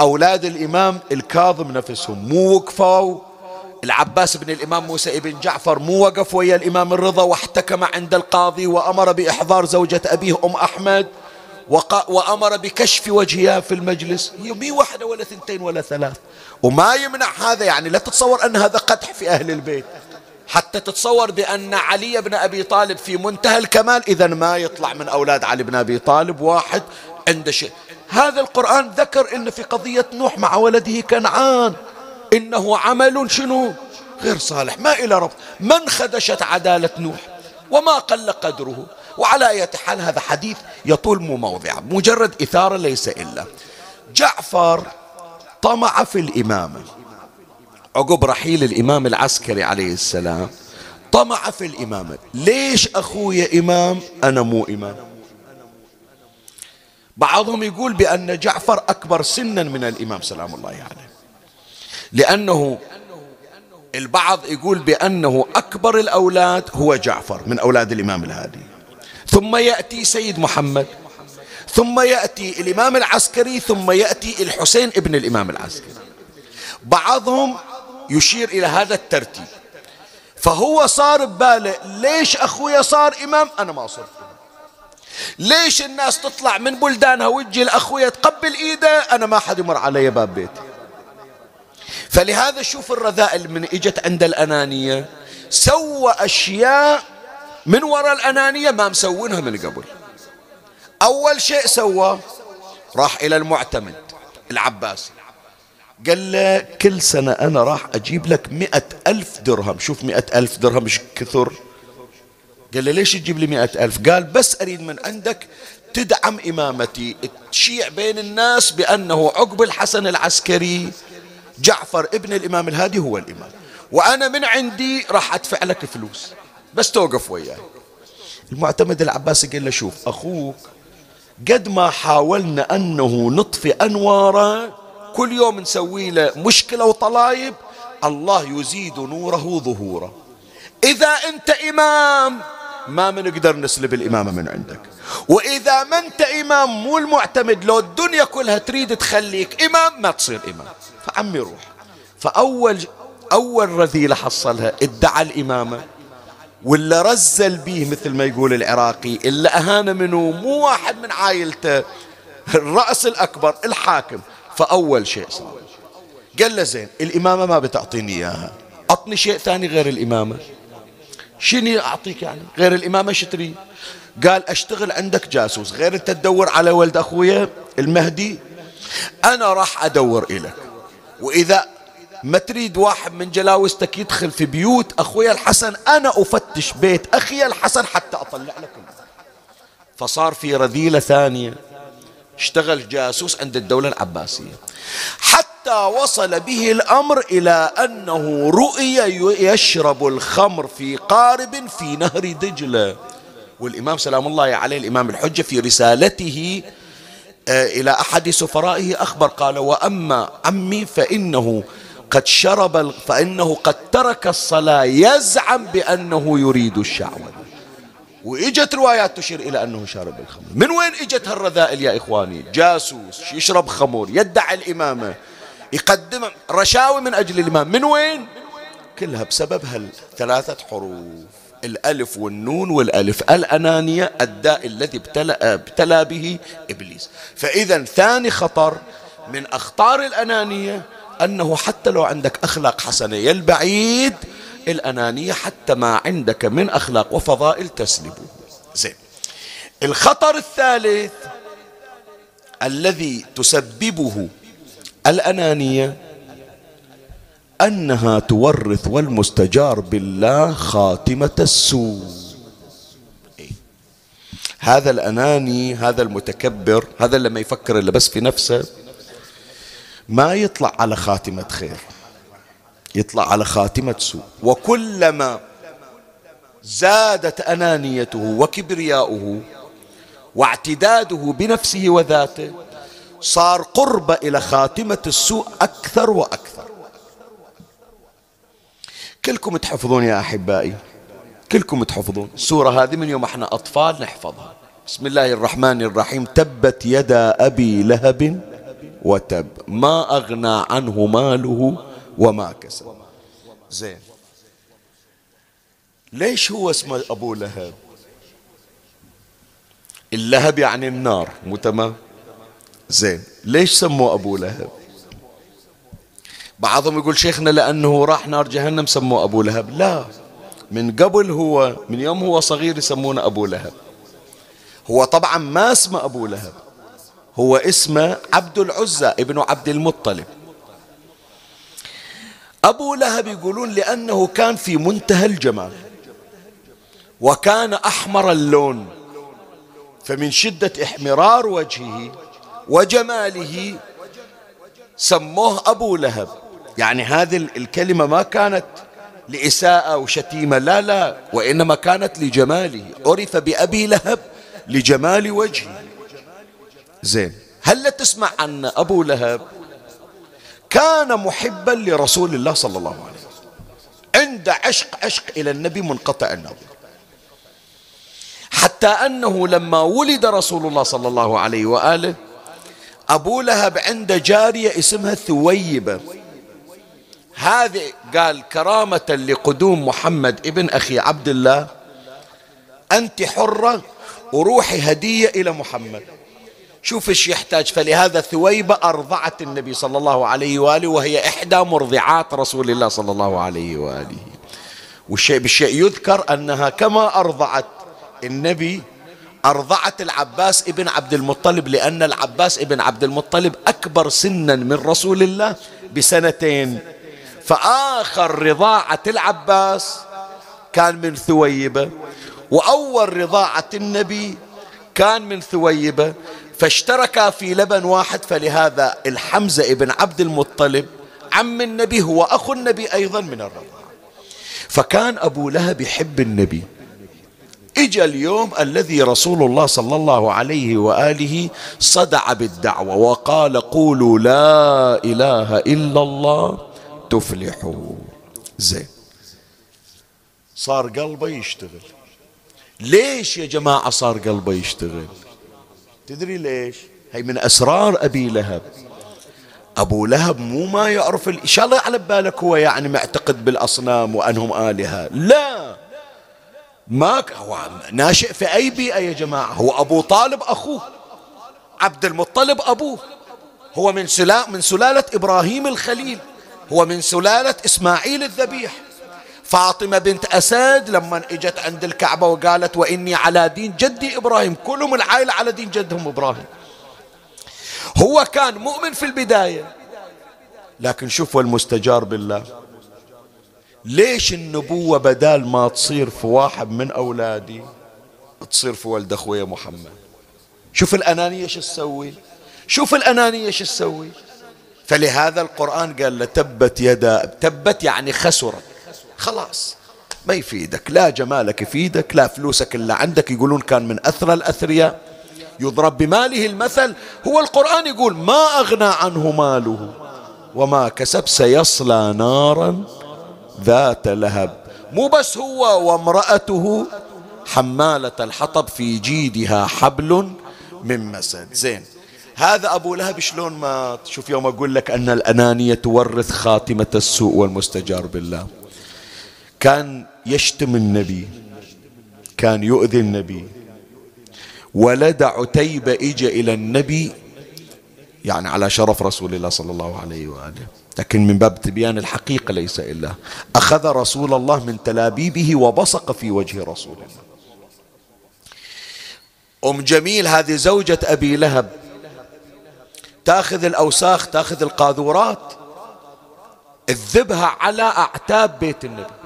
أولاد الإمام الكاظم نفسهم مو وقفوا. العباس بن الإمام موسى ابن جعفر مو وقف ويا الإمام الرضا واحتكم عند القاضي وأمر بإحضار زوجة أبيه أم أحمد وأمر بكشف وجهها في المجلس. هي مي واحدة ولا ثنتين ولا ثلاث. وما يمنع هذا يعني لا تتصور أن هذا قدح في أهل البيت. حتى تتصور بأن علي بن أبي طالب في منتهى الكمال. إذا ما يطلع من أولاد علي بن أبي طالب واحد عنده شيء. هذا القرآن ذكر إن في قضية نوح مع ولده كنعان. إنه عمل شنو؟ غير صالح ما إلى رب. من خدشت عدالة نوح؟ وما قل قدره؟ وعلى أية حال هذا حديث يطول مو موضع مجرد إثارة ليس إلا. جعفر طمع في الإمامة. عقب رحيل الإمام العسكري عليه السلام طمع في الإمامة. ليش أخوي إمام؟ أنا مو إمام. بعضهم يقول بأن جعفر أكبر سنا من الإمام سلام الله عليه. يعني. لأنه البعض يقول بأنه أكبر الأولاد هو جعفر من أولاد الإمام الهادي. ثم يأتي سيد محمد ثم يأتي الإمام العسكري ثم يأتي الحسين ابن الإمام العسكري. بعضهم يشير إلى هذا الترتيب. فهو صار بباله ليش أخويا صار إمام؟ أنا ما صرت ليش الناس تطلع من بلدانها وتجي الأخويا تقبل إيده؟ أنا ما حد يمر علي باب بيتي. فلهذا شوف الرذائل من إجت عند الأنانية. سوى أشياء من وراء الأنانية ما مسوينها من قبل. أول شيء سوى راح إلى المعتمد العباسي. قال له كل سنة أنا راح أجيب لك مئة ألف درهم. شوف مئة ألف درهم مش كثر؟ قال له ليش تجيب لي مئة ألف؟ قال بس أريد من عندك تدعم إمامتي. تشيع بين الناس بأنه عقب الحسن العسكري جعفر ابن الإمام الهادي هو الإمام. وأنا من عندي راح أدفع لك فلوس. بس توقف وياي. المعتمد العباسي قال له شوف أخوك قد ما حاولنا أنه نطفي أنواره كل يوم نسوي له مشكلة وطلايب الله يزيد نوره ظهورا إذا أنت إمام ما منقدر نسلب الإمامة من عندك. وإذا ما أنت إمام مو المعتمد لو الدنيا كلها تريد تخليك إمام ما تصير إمام. فعمي روح. فأول أول رذيلة حصلها ادعى الإمامة. ولا رزل به مثل ما يقول العراقي إلا أهان منه مو واحد من عائلته. الرأس الأكبر الحاكم. فأول شيء صار. قال له زين الإمامة ما بتعطيني إياها. أعطني شيء ثاني غير الإمامة. شنو أعطيك يعني؟ غير الإمامة شتري قال أشتغل عندك جاسوس. غير أنت تدور على ولد أخويا المهدي أنا راح أدور إليك وإذا ما تريد واحد من جلاوستك يدخل في بيوت أخويا الحسن أنا أفتش بيت أخي الحسن حتى أطلع لك فصار في رذيلة ثانية. اشتغل جاسوس عند الدولة العباسية. حتى وصل به الأمر إلى أنه رؤي يشرب الخمر في قارب في نهر دجلة. والإمام سلام الله عليه الإمام الحجة في رسالته آه، إلى أحد سفرائه أخبر قال وأما عمي فإنه قد شرب فإنه قد ترك الصلاة يزعم بأنه يريد الشعوذة. وإجت روايات تشير إلى أنه شارب الخمر. من وين إجت هالرذائل يا إخواني؟ جاسوس يشرب خمر يدعي الإمامة يقدم رشاوي من أجل الإمام. من وين؟ كلها بسبب هالثلاثة حروف الألف والنون والألف. الأنانية الداء الذي ابتلى, ابتلى به إبليس. فإذا ثاني خطر من أخطار الأنانية أنه حتى لو عندك أخلاق حسنة يا البعيد الأنانية حتى ما عندك من أخلاق وفضائل تسلبه زين. الخطر الثالث الذي تسببه الأنانية أنها تورث والمستجار بالله خاتمة السوء. إيه؟ هذا الأناني هذا المتكبر هذا لما يفكر إلا بس في نفسه ما يطلع على خاتمة خير. يطلع على خاتمة سوء. وكلما زادت أنانيته وكبرياؤه واعتداده بنفسه وذاته صار قرب إلى خاتمة السوء أكثر وأكثر. كلكم تحفظون يا أحبائي. كلكم تحفظون. السورة هذه من يوم إحنا أطفال نحفظها. بسم الله الرحمن الرحيم. تبت يدا أبي لهب وتب. ما أغنى عنه ماله وما كسب. زين. ليش هو اسمه أبو لهب؟ اللهب يعني النار مو تمام؟ زين. ليش سموه أبو لهب؟ بعضهم يقول شيخنا لأنه راح نار جهنم سموه أبو لهب. لا. من قبل هو من يوم هو صغير يسمونه أبو لهب. هو طبعا ما اسمه أبو لهب. هو اسمه عبد العزى ابن عبد المطلب. أبو لهب يقولون لأنه كان في منتهى الجمال وكان أحمر اللون فمن شدة إحمرار وجهه وجماله سموه أبو لهب. يعني هذه الكلمة ما كانت لإساءة وشتيمة لا لا وإنما كانت لجماله. عرف بأبي لهب لجمال وجهه. زين هل تسمع أن أبو لهب كان محبا لرسول الله صلى الله عليه وسلم. عند عشق عشق إلى النبي منقطع النظر. حتى أنه لما ولد رسول الله صلى الله عليه وآله أبو لهب عنده جارية اسمها ثويبة. هذه قال كرامة لقدوم محمد ابن أخي عبد الله أنت حرة وروحي هدية إلى محمد. شوف إيش يحتاج. فلهذا ثويبة أرضعت النبي صلى الله عليه وآله وهي إحدى مرضعات رسول الله صلى الله عليه وآله. والشيء بالشيء يذكر أنها كما أرضعت النبي أرضعت العباس ابن عبد المطلب لأن العباس ابن عبد المطلب أكبر سنا من رسول الله بسنتين. فآخر رضاعة العباس كان من ثويبة وأول رضاعة النبي كان من ثويبة. فاشتركا في لبن واحد فلهذا الحمزة ابن عبد المطلب عم النبي هو أخو النبي أيضا من الرضاعة. فكان أبو لهب يحب النبي. اجى اليوم الذي رسول الله صلى الله عليه وآله صدع بالدعوة وقال قولوا لا إله إلا الله تفلحوا. زين. صار قلبه يشتغل. ليش يا جماعة صار قلبه يشتغل؟ تدري ليش؟ هي من أسرار أبي لهب. أبو لهب مو ما يعرف إن شاء الله على بالك هو يعني معتقد بالأصنام وأنهم آلهة. لا. ما هو ناشئ في أي بيئة يا جماعة؟ هو أبو طالب أخوه. عبد المطلب أبوه. هو من سلالة من سلالة إبراهيم الخليل. هو من سلالة إسماعيل الذبيح. فاطمة بنت أسد لما إجت عند الكعبة وقالت وإني على دين جدي إبراهيم كلهم العائلة على دين جدهم إبراهيم. هو كان مؤمن في البداية لكن شوفوا المستجار بالله. ليش النبوة بدال ما تصير في واحد من أولادي تصير في ولد أخوي محمد؟ شوف الأنانية إيش تسوي؟ شوف الأنانية إيش تسوي؟ فلهذا القرآن قال لتبت يدا تبت يعني خسرت. خلاص. ما يفيدك لا جمالك يفيدك لا فلوسك إلا عندك. يقولون كان من أثرى الأثرياء. يضرب بماله المثل هو القرآن يقول ما أغنى عنه ماله وما كسب سيصلى نارا ذات لهب. مو بس هو وامرأته حمالة الحطب في جيدها حبل من مسد. زين. هذا أبو لهب شلون مات شوف يوم أقول لك أن الأنانية تورث خاتمة السوء والمستجار بالله. كان يشتم النبي كان يؤذي النبي. ولد عتيبة إجا إلى النبي يعني على شرف رسول الله صلى الله عليه وآله. لكن من باب تبيان الحقيقة ليس إلا. أخذ رسول الله من تلابيبه وبصق في وجه رسول الله. أم جميل هذه زوجة أبي لهب. تأخذ الأوساخ تأخذ القاذورات تذبها على أعتاب بيت النبي.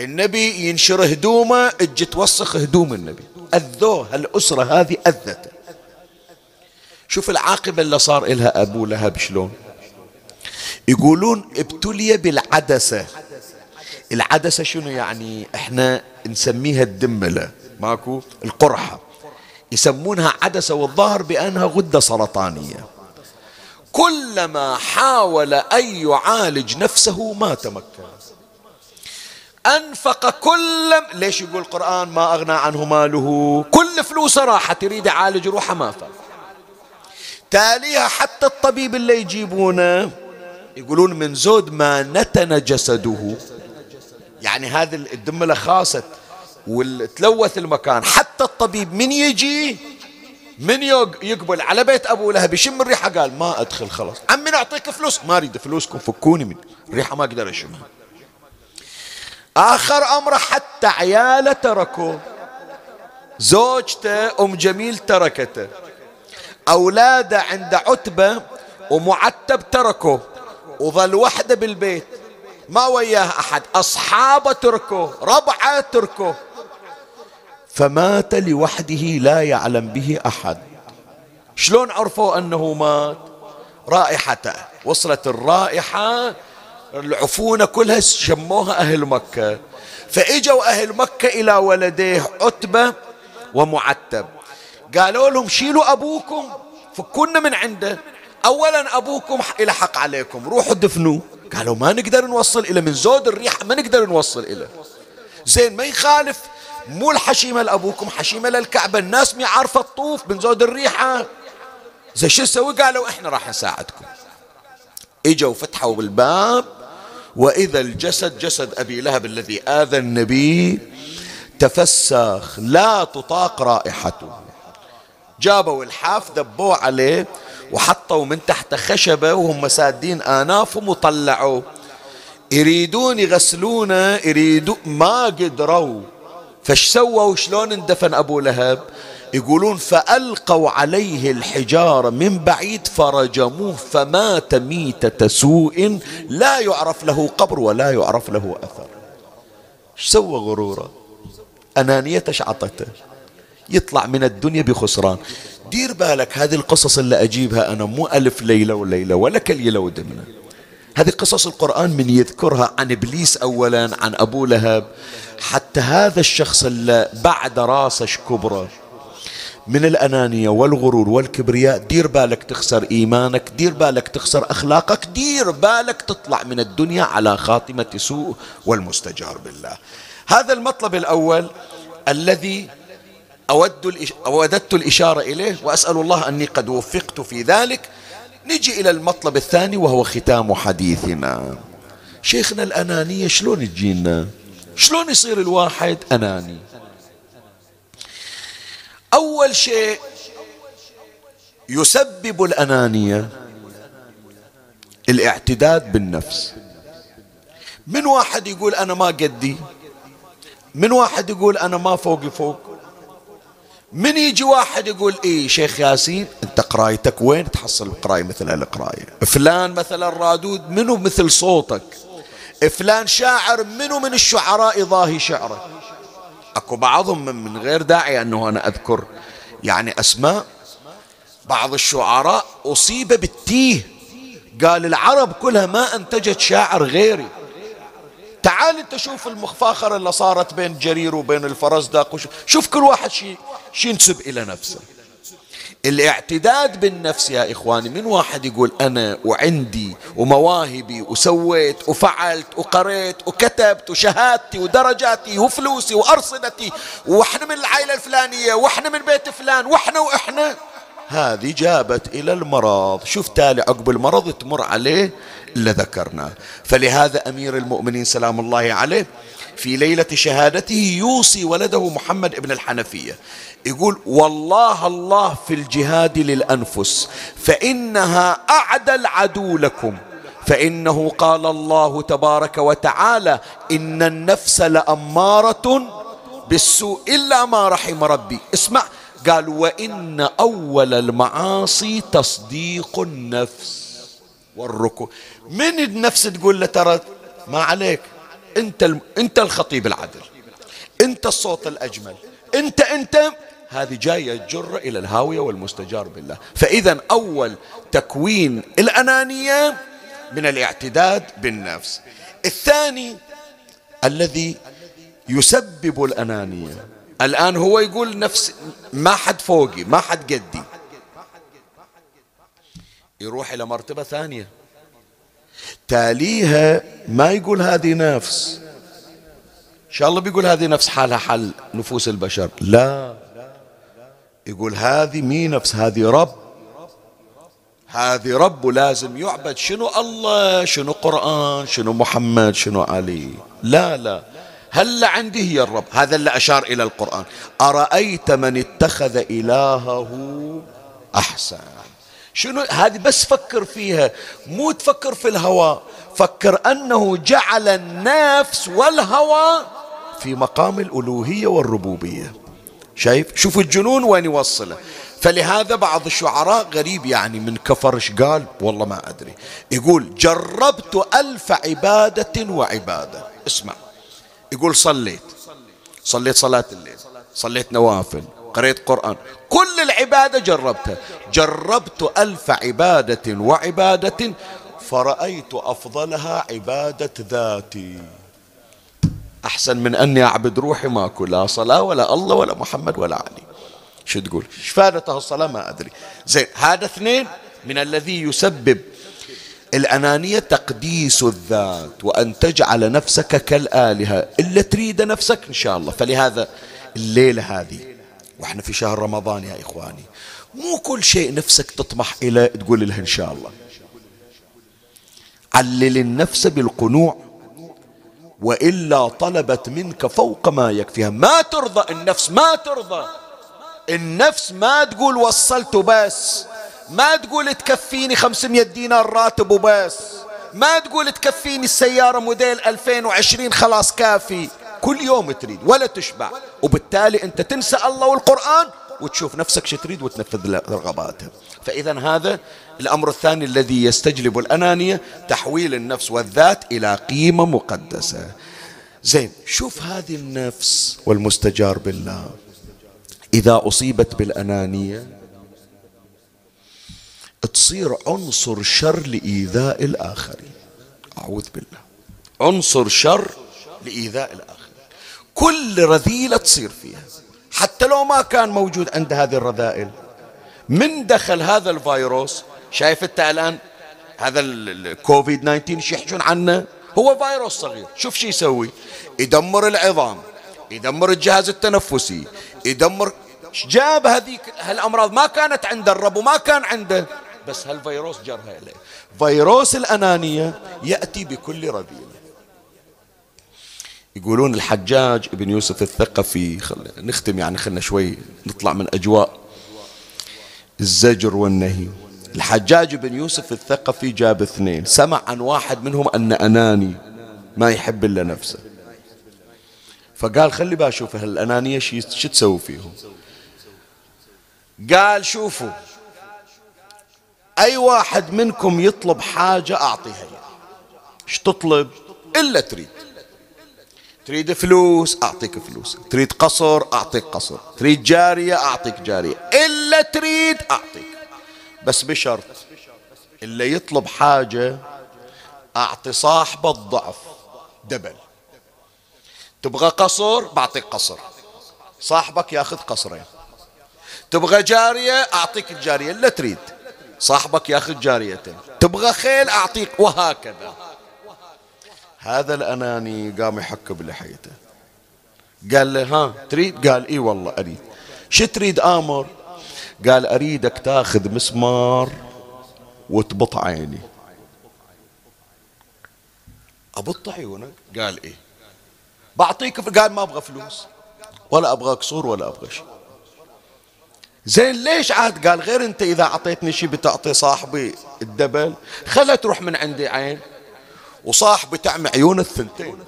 النبي ينشر هدومه أجي توسخ هدوم النبي. أذوه الأسرة هذه أذته شوف العاقبة اللي صار إلها أبو لهب شلون؟ يقولون ابتلي بالعدسة. العدسة شنو يعني؟ إحنا نسميها الدملة. ماكو؟ القرحة. يسمونها عدسة والظاهر بأنها غدة سرطانية. كلما حاول أن يعالج نفسه ما تمكن. أنفق كل ليش يقول القرآن ما أغنى عنه ماله؟ كل فلوسه راحت يريد يعالج روحه ما فعل تاليها حتى الطبيب اللي يجيبونه يقولون من زود ما نتن جسده. يعني هذه الدملة خاصت وتلوث المكان. حتى الطبيب من يجي من يقبل على بيت أبو لهب يشم الريحة قال ما أدخل خلاص. عمي نعطيك فلوس. ما أريد فلوسكم فكوني من الريحة ما أقدر أشمها. آخر امره حتى عياله تركوه. زوجته أم جميل تركته. أولاده عند عتبة ومعتب تركه وظل وحده بالبيت. ما وياه أحد. أصحابه تركوه. ربعه تركوه. فمات لوحده لا يعلم به أحد. شلون عرفوا أنه مات؟ رائحته. وصلت الرائحة العفونه كلها شموها أهل مكة. فإجوا أهل مكة إلى ولديه عتبة ومعتب. قالوا لهم شيلوا أبوكم فكنا من عنده. أولا أبوكم إلى حق عليكم روحوا دفنوه. قالوا ما نقدر نوصل إلى من زود الريحة ما نقدر نوصل إلى زين ما يخالف مو الحشيمة لأبوكم حشيمة للكعبة. الناس مي عارفة تطوف من زود الريحة. زين شو نسوي؟ قالوا إحنا راح نساعدكم. إجوا فتحوا بالباب. وإذا الجسد جسد أبي لهب الذي آذى النبي تفسخ لا تطاق رائحته. جابوا الحاف ذبوه عليه وحطوا من تحت خشبة وهم سادين آنافهم وطلعوا يريدون يغسلونه يريدون ما قدروا. فش سووا؟ شلون اندفن أبو لهب؟ يقولون فألقوا عليه الحجارة من بعيد فرجموه فمات ميتة سوء لا يعرف له قبر ولا يعرف له أثر. سوى غرورة؟ أنانية عطته يطلع من الدنيا بخسران. دير بالك هذه القصص اللي أجيبها أنا مو ألف ليلة وليلة ولا كليلة ودمنة هذه قصص القرآن من يذكرها عن إبليس أولا عن أبو لهب. حتى هذا الشخص اللي بعد راسه كبره من الأنانية والغرور والكبرياء دير بالك تخسر إيمانك دير بالك تخسر أخلاقك دير بالك تطلع من الدنيا على خاتمة سوء والمستجار بالله. هذا المطلب الأول الذي أود أوددت الإشارة إليه وأسأل الله أني قد وفقت في ذلك. نجي إلى المطلب الثاني وهو ختام حديثنا. شيخنا الأنانية شلون تجينا شلون يصير الواحد أناني؟ أول شيء يسبب الأنانية الاعتداد بالنفس. من واحد يقول أنا ما قدي؟ من واحد يقول أنا ما فوقي فوق؟ من يجي واحد يقول إيه شيخ ياسين أنت قرايتك وين؟ تحصل قراية مثل هالقراية. فلان مثلا رادود منو مثل صوتك؟ فلان شاعر منو من الشعراء ضاهي شعره؟ أكو بعضهم من غير داعي أنه أنا أذكر. يعني أسماء بعض الشعراء أصيب بالتيه. قال العرب كلها ما أنتجت شاعر غيري. تعال أنت شوف المفاخرة اللي صارت بين جرير وبين الفرزدق شوف كل واحد شي, شي ينسب إلى نفسه. الاعتداد بالنفس يا إخواني من واحد يقول أنا وعندي ومواهبي وسويت وفعلت وقريت وكتبت وشهادتي ودرجاتي وفلوسي وأرصدتي وإحنا من العائلة الفلانية وإحنا من بيت فلان وإحنا وإحنا. هذه جابت إلى المرض. شوف تالي عقب المرض تمر عليه اللي ذكرناه فلهذا أمير المؤمنين سلام الله عليه في ليلة شهادته يوصي ولده محمد ابن الحنفية. يقول والله الله في الجهاد للأنفس فإنها أعدى العدو لكم. فإنه قال الله تبارك وتعالى إن النفس لأمارة بالسوء إلا ما رحم ربي. اسمع قال وإن أول المعاصي تصديق النفس والركوع. من النفس تقول له ترى ما عليك؟ أنت أنت الخطيب العدل أنت الصوت الأجمل. انت أنت هذه جاية جرة إلى الهاوية والمستجار بالله. فإذا أول تكوين الأنانية من الاعتداد بالنفس. الثاني الذي يسبب الأنانية. الآن هو يقول نفس ما حد فوقي ما حد قدي. يروح إلى مرتبة ثانية. تاليها ما يقول هذه نفس. إن شاء الله بيقول هذه نفس حالها حل نفوس البشر. لا. يقول هذه مي نفس هذه رب. هذه رب لازم يعبد شنو الله شنو قرآن شنو محمد شنو علي. لا لا. هل عندي هي الرب. هذا اللي أشار إلى القرآن. أرأيت من اتخذ إلهه أحسن؟ شنو؟ هذه بس فكر فيها. مو تفكر في الهوى. فكر أنه جعل النفس والهوى في مقام الألوهية والربوبية. شايف؟ شوف الجنون وين يوصله. فلهذا بعض الشعراء غريب يعني من كفرش قال؟ والله ما أدري. يقول جربت ألف عبادة وعبادة. اسمع. يقول صليت. صليت صلاة الليل. صليت نوافل. قريت قرآن. كل العبادة جربتها. جربت ألف عبادة وعبادة فرأيت أفضلها عبادة ذاتي. أحسن من أني أعبد روحي ماكو لا صلاة ولا الله ولا محمد ولا علي. شو تقول؟ إيش فادته الصلاة ما أدري. زين هذا اثنين من الذي يسبب الأنانية تقديس الذات وأن تجعل نفسك كالآلهة. إلا تريد نفسك إن شاء الله. فلهذا الليلة هذه وإحنا في شهر رمضان يا إخواني مو كل شيء نفسك تطمح إلى تقول لها إن شاء الله. علل النفس بالقنوع وإلا طلبت منك فوق ما يكفيها. ما ترضى النفس ما ترضى. النفس ما تقول وصلت بس ما تقول تكفيني 500 دينار راتب وبس. ما تقول تكفيني السيارة موديل 2020 خلاص كافي. كل يوم تريد ولا تشبع. وبالتالي أنت تنسى الله والقرآن وتشوف نفسك شو تريد وتنفذ رغباتها فإذا هذا الأمر الثاني الذي يستجلب الأنانية تحويل النفس والذات إلى قيمة مقدسة. زين شوف هذه النفس والمستجار بالله. إذا أصيبت بالأنانية تصير عنصر شر لإيذاء الآخرين أعوذ بالله. عنصر شر لإيذاء الآخرين كل رذيلة تصير فيها. حتى لو ما كان موجود عند هذه الرذائل. من دخل هذا الفيروس؟ شايف انت الآن هذا الكوفيد 19 شو يحجون عنه؟ هو فيروس صغير شوف شو يسوي. يدمر العظام يدمر الجهاز التنفسي يدمر جاب هذيك هالأمراض؟ ما كانت عند الرب وما كان عنده. بس هالفيروس جرها اليه فيروس الأنانية يأتي بكل رذيلة. يقولون الحجاج ابن يوسف الثقفي خل... نختم يعني خلنا شوي نطلع من أجواء الزجر والنهي. الحجاج بن يوسف الثقفي جاب اثنين. سمع عن واحد منهم أن أناني ما يحب إلا نفسه. فقال خلي بشوف هالأنانية شو تسوي فيهم. قال شوفوا أي واحد منكم يطلب حاجة أعطيها إيش تطلب؟ إلا تريد. تريد فلوس أعطيك فلوس. تريد قصر أعطيك قصر. تريد جارية أعطيك جارية. إلا تريد أعطيك. بس بشرط اللي يطلب حاجة أعطي صاحبه الضعف دبل. تبغى قصر بعطيك قصر. صاحبك ياخذ قصرين. تبغى جارية أعطيك الجارية. اللي تريد. صاحبك ياخذ جاريتين. تبغى خيل أعطيك. وهكذا. هذا الأناني قام يحك بلحيته. قال له ها تريد؟ قال إي والله أريد. شو تريد آمر؟ قال أريدك تاخذ مسمار وتبط عيني. أبط عيونك؟ قال إيه بعطيك قال ما أبغى فلوس ولا أبغى قصور ولا أبغى شيء. زين ليش عاد؟ قال غير أنت إذا أعطيتني شيء بتعطي صاحبي الدبل خلها تروح من عندي عين. وصاحبي تعمي عيون الثنتين.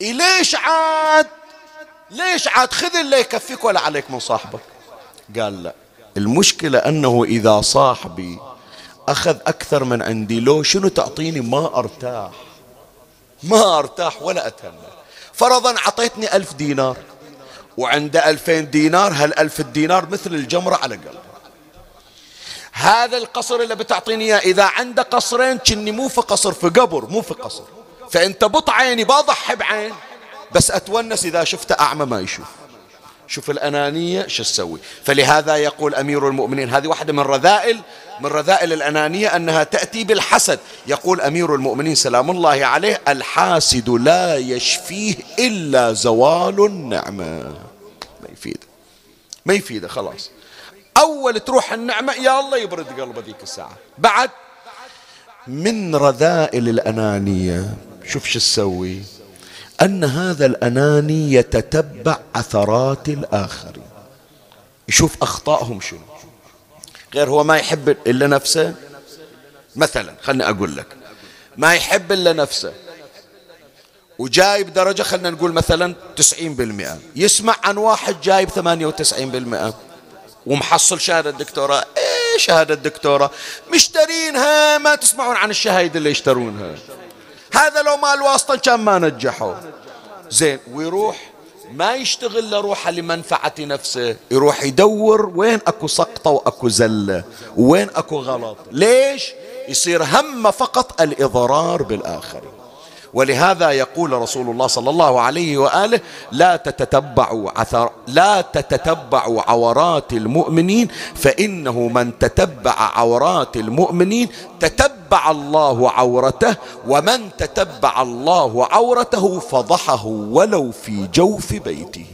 إيه ليش عاد؟ ليش عاد؟ خذ اللي يكفيك ولا عليك من صاحبك. قال لا. المشكلة أنه إذا صاحبي أخذ أكثر من عندي لو شنو تعطيني؟ ما أرتاح. ما أرتاح ولا أتهنى فرضا أعطيتني ألف دينار وعنده ألفين دينار هالألف الدينار مثل الجمرة على قلبه هذا القصر اللي بتعطيني إياه إذا عنده قصرين كني مو في قصر في قبر مو في قصر. فانت بط عيني بضحي بعين بس أتونس إذا شفته أعمى ما يشوف. شوف الأنانية شو تسوي. فلهذا يقول أمير المؤمنين هذه واحدة من رذائل من رذائل الأنانية أنها تأتي بالحسد. يقول أمير المؤمنين سلام الله عليه الحاسد لا يشفيه إلا زوال النعمة. ما يفيده ما يفيده خلاص. أول تروح النعمة يا الله يبرد قلبه ذيك الساعة. بعد من رذائل الأنانية شوف شو تسوي؟ أن هذا الأناني يتتبع عثرات الآخرين. يشوف أخطائهم شنو. غير هو ما يحب إلا نفسه؟ مثلا خلني أقول لك. ما يحب إلا نفسه. وجايب درجة خلنا نقول مثلا 90% يسمع عن واحد جايب 98% ومحصل شهادة دكتوراه إيه شهادة دكتوراه مشترينها ما تسمعون عن الشهايد اللي يشترونها. هذا لو ما الواسطة كان ما نجحوا. زين ويروح ما يشتغل لروحه لمنفعة نفسه. يروح يدور وين أكو سقطة وأكو زلة وين أكو غلط. ليش؟ يصير همه فقط الإضرار بالآخرين. ولهذا يقول رسول الله صلى الله عليه وآله لا تتتبعوا عثر لا تتتبعوا عورات المؤمنين فإنه من تتبع عورات المؤمنين تتبع الله عورته ومن تتبع الله عورته فضحه ولو في جوف بيته.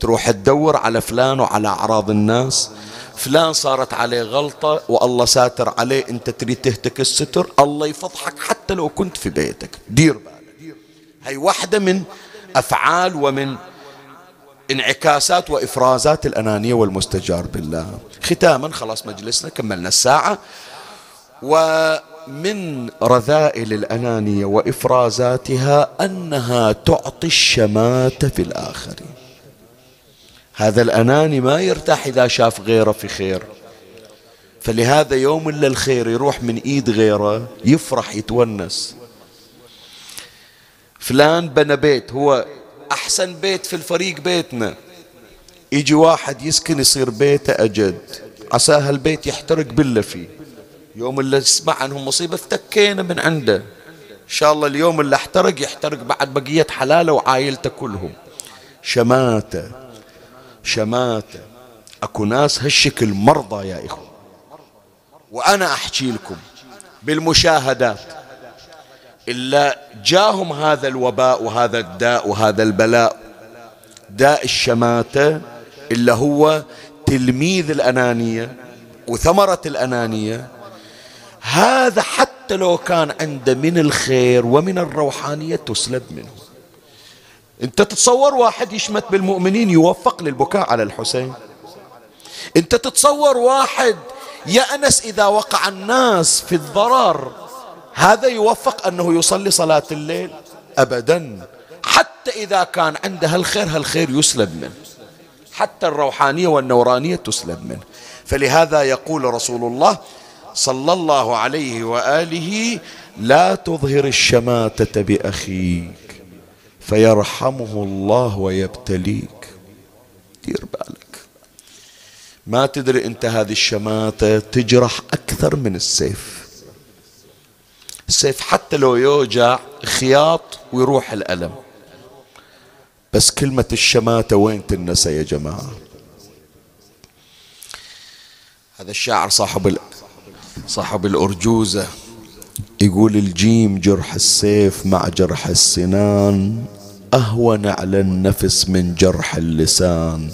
تروح تدور على فلان وعلى أعراض الناس فلان صارت عليه غلطة والله ساتر عليه انت تريد تهتك الستر الله يفضحك حتى لو كنت في بيتك. دير بالك. هي واحدة من أفعال ومن انعكاسات وإفرازات الأنانية والمستجار بالله. ختاما خلاص مجلسنا كملنا الساعة. ومن رذائل الأنانية وإفرازاتها أنها تعطي الشماتة في الآخرين. هذا الأناني ما يرتاح إذا شاف غيره في خير. فلهذا يوم إلا الخير يروح من إيد غيره يفرح يتونس. فلان بنى بيت هو أحسن بيت في الفريق بيتنا. يجي واحد يسكن يصير بيته أجد. عسى هالبيت يحترق بالله فيه. يوم اللي اسمع عنهم مصيبة افتكينا من عنده. إن شاء الله اليوم اللي احترق يحترق بعد بقية حلاله وعائلته كلهم. شماتة. شماتة أكو ناس هالشكل مرضى يا إخوة. وأنا أحكي لكم بالمشاهدات. إلا جاهم هذا الوباء وهذا الداء وهذا البلاء. داء الشماتة إلا هو تلميذ الأنانية وثمرة الأنانية. هذا حتى لو كان عنده من الخير ومن الروحانية تسلب منه. انت تتصور واحد يشمت بالمؤمنين يوفق للبكاء على الحسين؟ انت تتصور واحد يأنس إذا وقع الناس في الضرر هذا يوفق أنه يصلي صلاة الليل؟ أبدا. حتى إذا كان عنده الخير هالخير يسلب منه. حتى الروحانية والنورانية تسلب منه. فلهذا يقول رسول الله صلى الله عليه وآله لا تظهر الشماتة بأخيك. فيرحمه الله ويبتليك. دير بالك. ما تدري انت هذه الشماتة تجرح أكثر من السيف. السيف حتى لو يوجع خياط ويروح الألم. بس كلمة الشماتة وين تنسى يا جماعة؟ هذا الشاعر صاحب صاحب الأرجوزة يقول الجيم جرح السيف مع جرح السنان. أهون على النفس من جرح اللسان.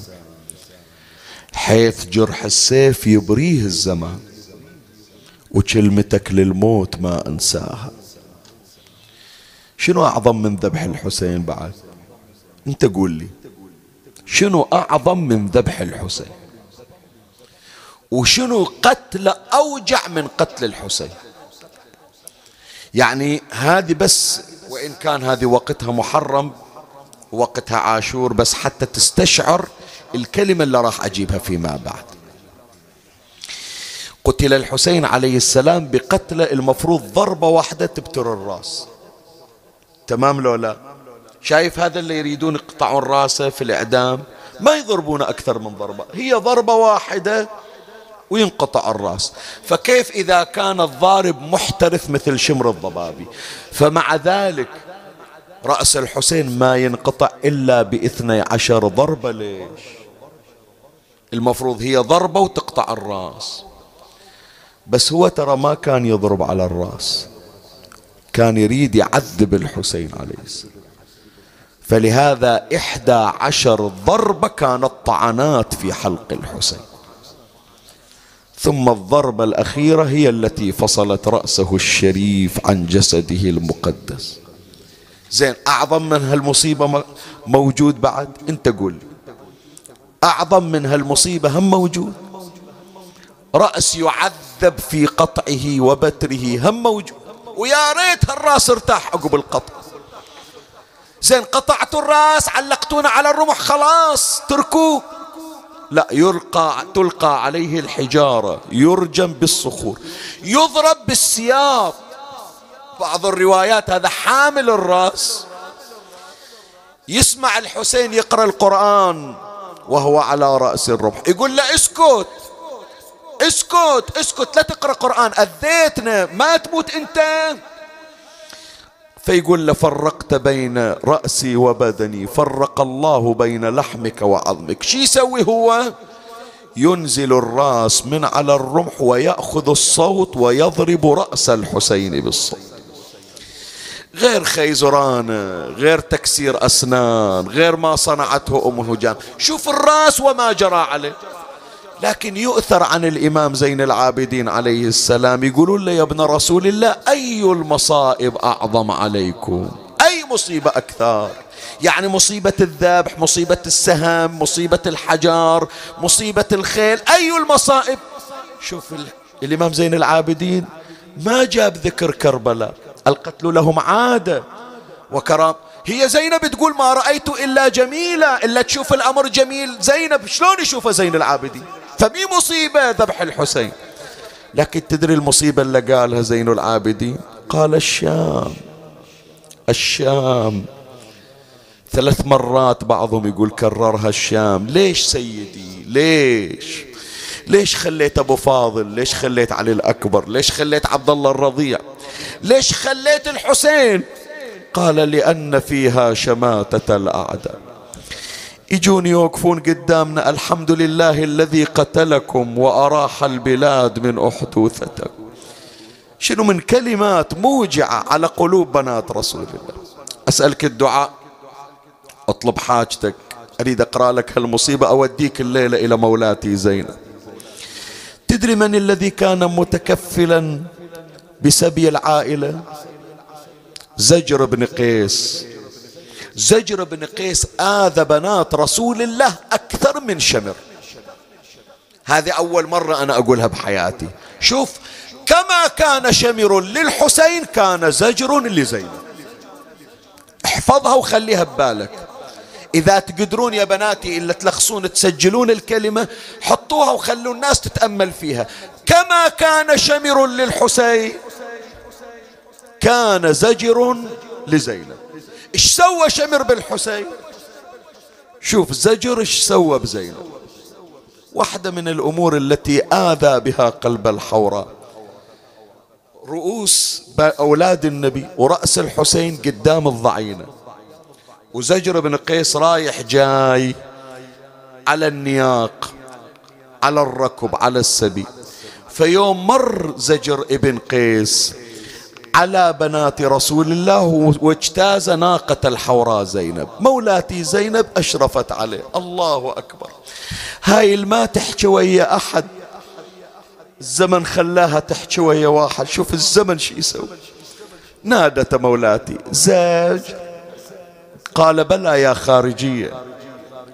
حيث جرح السيف يبريه الزمان وكلمتك للموت ما أنساها. شنو أعظم من ذبح الحسين بعد؟ أنت قول لي شنو أعظم من ذبح الحسين؟ وشنو قتل أوجع من قتل الحسين؟ يعني هذه بس وإن كان هذه وقتها محرم وقتها عاشور بس حتى تستشعر الكلمة اللي راح أجيبها فيما بعد. قتل الحسين عليه السلام بقتله المفروض ضربة واحدة تبتر الراس. تمام لو لا؟ شايف هذا اللي يريدون يقطعون راسه في الإعدام؟ ما يضربون أكثر من ضربة هي ضربة واحدة وينقطع الراس. فكيف إذا كان الضارب محترف مثل شمر الضبابي؟ فمع ذلك رأس الحسين ما ينقطع إلا بإثني عشر ضربة ليش؟ المفروض هي ضربة وتقطع الرأس. بس هو ترى ما كان يضرب على الرأس. كان يريد يعذب الحسين عليه السلام. فلهذا إحدى عشر ضربة كانت طعنات في حلق الحسين. ثم الضربة الأخيرة هي التي فصلت رأسه الشريف عن جسده المقدس. زين أعظم من هالمصيبة موجود بعد؟ أنت قول أعظم من هالمصيبة هم موجود؟ رأس يعذب في قطعه وبتره هم موجود؟ ويا ريت هالراس ارتاح عقب القطع. زين قطعتوا الراس علقتونا على الرمح خلاص تركوه. لا يلقى تلقى عليه الحجارة يرجم بالصخور يضرب بالسياط بعض الروايات هذا حامل الراس. يسمع الحسين يقرأ القرآن وهو على رأس الرمح. يقول له اسكت اسكت اسكت لا تقرأ قرآن أذيتنا ما تموت أنت. فيقول له فرقت بين رأسي وبدني فرق الله بين لحمك وعظمك. شي يسوي هو؟ ينزل الراس من على الرمح ويأخذ الصوت ويضرب رأس الحسين بالصوت. غير خيزران غير تكسير أسنان غير ما صنعته أم هجام شوف الرأس وما جرى عليه. لكن يؤثر عن الإمام زين العابدين عليه السلام. يقولون له يا ابن رسول الله أي المصائب أعظم عليكم؟ أي مصيبة أكثر؟ يعني مصيبة الذبح مصيبة السهم مصيبة الحجار مصيبة الخيل أي المصائب؟ شوف الإمام زين العابدين ما جاب ذكر كربلاء. القتل لهم عادة وكرام. هي زينب تقول ما رأيت إلا جميلة إلا تشوف الأمر جميل. زينب شلون يشوفها زين العابدين؟ فمي مصيبة ذبح الحسين. لكن تدري المصيبة اللي قالها زين العابدين؟ قال الشام الشام. ثلاث مرات بعضهم يقول كررها الشام. ليش سيدي؟ ليش؟ ليش خليت أبو فاضل؟ ليش خليت علي الأكبر؟ ليش خليت عبد الله الرضيع؟ ليش خليت الحسين؟ قال لأن فيها شماتة الأعداء. يجون يوقفون قدامنا الحمد لله الذي قتلكم وأراح البلاد من أحدوثتكم شنو من كلمات موجعة على قلوب بنات رسول الله؟ أسألك الدعاء. أطلب حاجتك. أريد أقرأ لك هالمصيبة أوديك الليلة إلى مولاتي زينب. تدري من الذي كان متكفلا بسبي العائلة؟ زجر بن قيس. زجر بن قيس آذى بنات رسول الله أكثر من شمر. هذه أول مرة أنا أقولها بحياتي. شوف كما كان شمر للحسين كان زجر لزينب. احفظها وخليها ببالك. إذا تقدرون يا بناتي إلا تلخصون تسجلون الكلمة حطوها وخلوا الناس تتأمل فيها. كما كان شمر للحسين كان زجر لزينب. إيش سوى شمر بالحسين؟ شوف زجر إيش سوى بزينب؟ واحدة من الأمور التي آذى بها قلب الحوراء رؤوس أولاد النبي ورأس الحسين قدام الضعينة. وزجر بن قيس رايح جاي على النياق على الركب على السبي. فيوم مر زجر ابن قيس على بنات رسول الله واجتاز ناقة الحوراء زينب. مولاتي زينب أشرفت عليه. الله أكبر. هاي الما تحكي ويا أحد. الزمن خلاها تحكي ويا واحد. شوف الزمن شو يسوي. نادت مولاتي. زاج. قال بلى يا خارجية.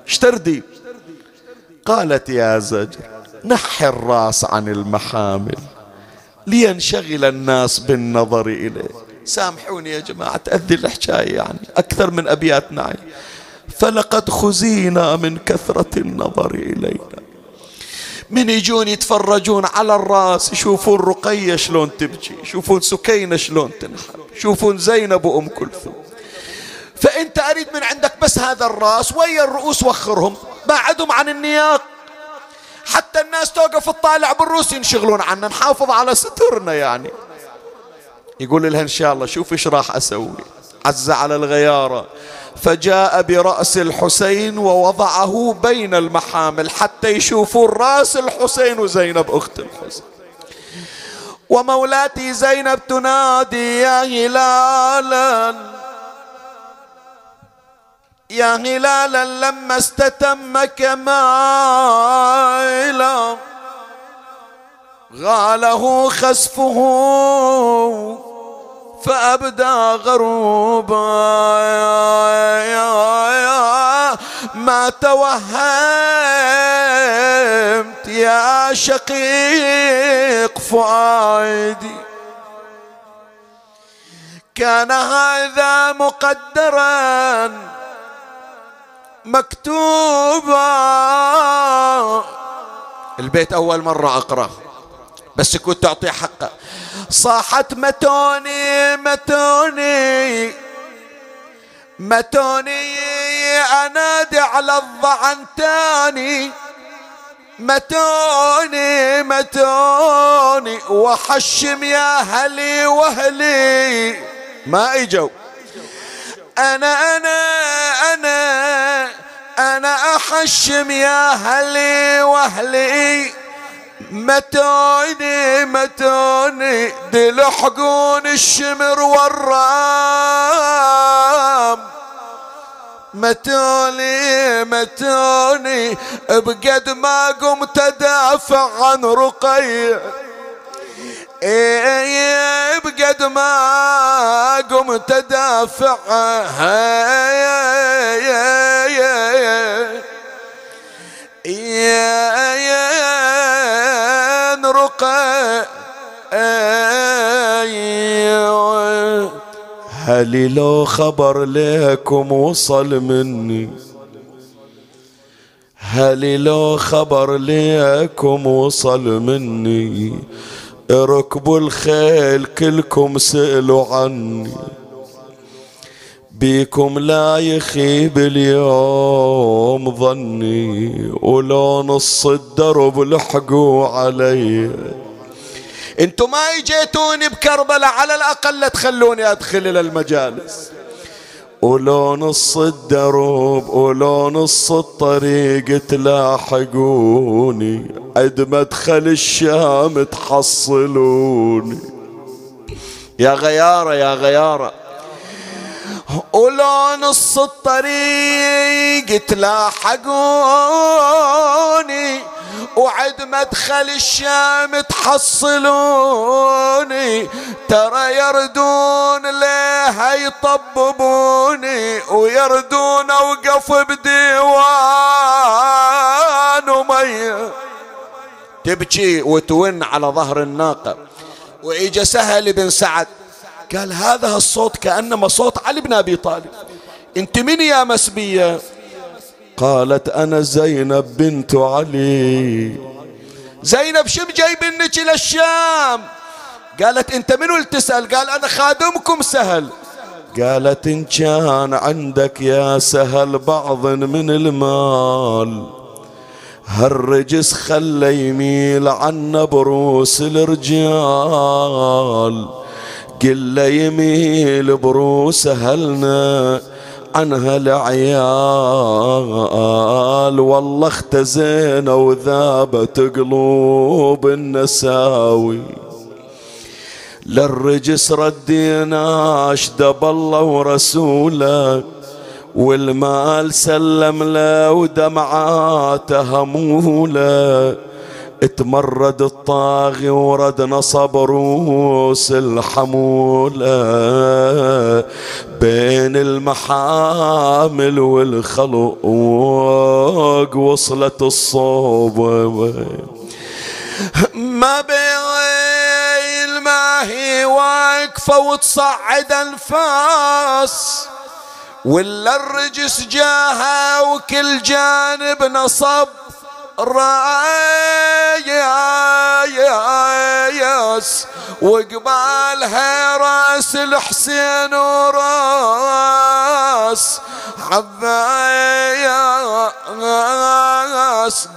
اشتردي. قالت يا زجر نحي الراس عن المحامل لينشغل الناس بالنظر إليه. سامحوني يا جماعة تأذي الحكاية يعني أكثر من أبيات نعي. فلقد خزينا من كثرة النظر إلينا. من يجون يتفرجون على الراس يشوفون رقية شلون تبكي يشوفون سكينة شلون تنحب يشوفون زينب وأم كلثوم. فأنت أريد من عندك بس هذا الرأس ويا الرؤوس وخرهم؟ بعدهم عن النياق. حتى الناس توقف تطالع بالروس ينشغلون عنا نحافظ على سترنا يعني. يقول لها إن شاء الله شوف إيش راح أسوي. عز على الغيارة. فجاء برأس الحسين ووضعه بين المحامل حتى يشوفون رأس الحسين وزينب أخت الحسين. ومولاتي زينب تنادي يا هلالا يا هلالا لما استتم كمالا غاله خسفه فأبدى غروبا. ما توهمت يا شقيق فؤادي. كان هذا مقدرا مكتوبة. البيت أول مرة أقرأ بس كنت تعطي حقه. صاحت متوني متوني متوني أنادي على الضعن تاني. متوني متوني وحشم يا هلي وهلي ما إجوا. أنا أنا أنا أنا أحشم يا هلي وأهلي. متوني متوني دلحقون الشمر والرام. متوني متوني بقد ما قمت أدافع عن رقيه إيه بقد ما قمت ادافع يا يا نرقى هلي لو خبر لكم وصل مني؟ هلي لو خبر لكم وصل مني؟ ركبوا الخيل كلكم سألوا عني بيكم لا يخيب اليوم ظني ولو نص الدرب لحقوا علي. أنتم ما اجيتوني بكربلاء على الأقل لا تخلوني أدخل إلى المجالس. ولو نص الدرب ولو نص الطريق تلاحقوني. عد مدخل الشام تحصلوني. يا غيارة يا غيارة. ولو نص الطريق تلاحقوني وعد مدخل الشام تحصلوني. ترى يردون ليه يطببوني ويردون أوقف بديوان ومية تبكي وتون على ظهر الناقة. وإجا سهل بن سعد قال هذا الصوت كأنما صوت علي بن أبي طالب. انت من يا مسبية؟ قالت أنا زينب بنت علي. زينب شو جايبنك إلى الشام؟ قالت أنت منو تسأل؟ قال أنا خادمكم سهل. قالت إن كان عندك يا سهل بعض من المال. هالرجس خلى يميل عنا بروس الرجال. قل يميل بروس أهلنا عنها العيال والله اختزينا وذابت قلوب النساوي. للرجس ردينا أشدب الله ورسوله والمال سلم له ودمعاته هموله. اتمرد الطاغي ورد نصب روس الحمولة بين المحامل والخلق وصلت الصوبة ما بين ما هي واقفة وتصعد انفاس ولا الرجس جاها وكل جانب نصب. رايس وقبالها رأس الحسين وراس. عباس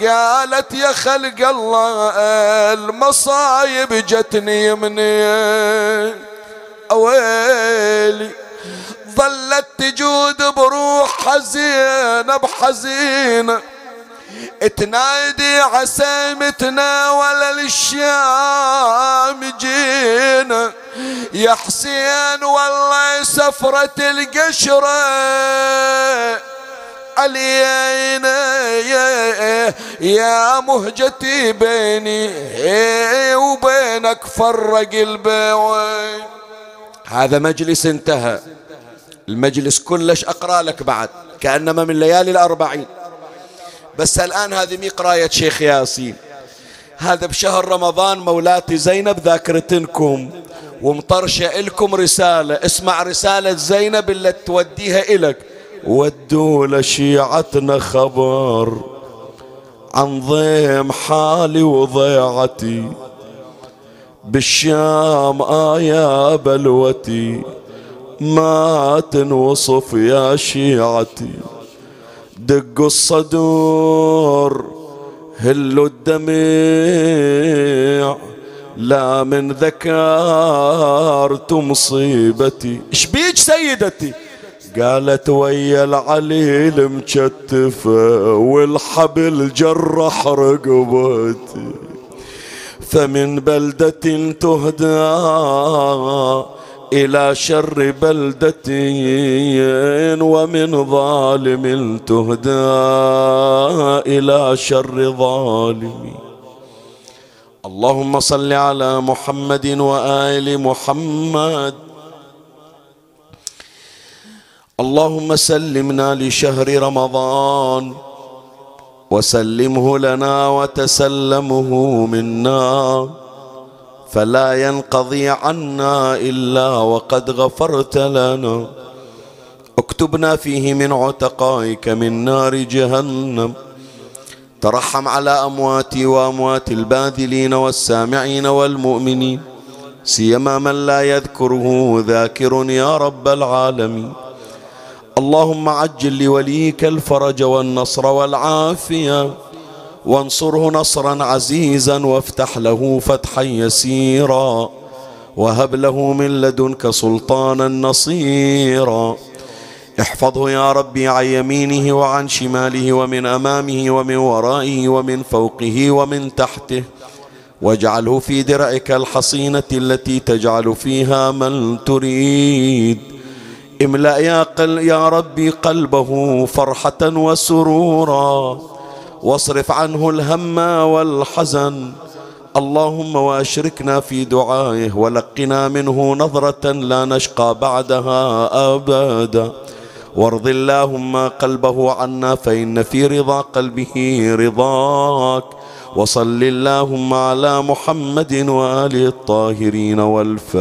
قالت يا خلق الله المصايب جتني مني أويلي ظلت تجود بروح حزينة. بحزينة تنادي عسامتنا ولا للشام جينا يا حسين والله سفرة القشرة علينا. يا, يا مهجتي بيني وبينك فرق البيوين هذا مجلس انتهى. المجلس كلش أقرأ لك بعد كأنما من ليالي الأربعين. بس الآن هذه مي قراية شيخ ياسين. هذا بشهر رمضان مولاتي زينب ذاكرتنكم ومطرشة إلكم رسالة. اسمع رسالة زينب اللي توديها إلك. ودوا لشيعتنا خبر عن ضيم حالي وضيعتي. بالشام آيا بلوتي. ما تنوصف يا شيعتي. دقوا الصدور هلوا الدميع لا من ذكرت مصيبتي؟ إيش بيك سيدتي؟ قالت ويا العليل مكتفة والحبل جرح رقبتي. فمن بلدة تهدى إلى شر بلدة ومن ظالم تهدى إلى شر ظالم اللهم صل على محمد وآل محمد. اللهم سلمنا لشهر رمضان. وسلمه لنا وتسلمه منا. فلا ينقضي عنا إلا وقد غفرت لنا. اكتبنا فيه من عتقائك من نار جهنم. ترحم على أمواتي وأموات الباذلين والسامعين والمؤمنين. سيما من لا يذكره ذاكر يا رب العالمين. اللهم عجل لوليك الفرج والنصر والعافية. وانصره نصرا عزيزا وافتح له فتحا يسيرا. وهب له من لدنك سلطانا نصيرا. احفظه يا ربي عن يمينه وعن شماله ومن أمامه ومن ورائه ومن فوقه ومن تحته. واجعله في درعك الحصينة التي تجعل فيها من تريد. املأ يا, قل يا ربي قلبه فرحة وسرورا. واصرف عنه الهم والحزن. اللهم واشركنا في دعائه ولقنا منه نظرة لا نشقى بعدها أبدا. وارض اللهم قلبه عنا فإن في رضا قلبه رضاك. وصل اللهم على محمد وآله الطاهرين والفاتحة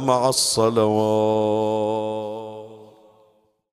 مع الصلوات.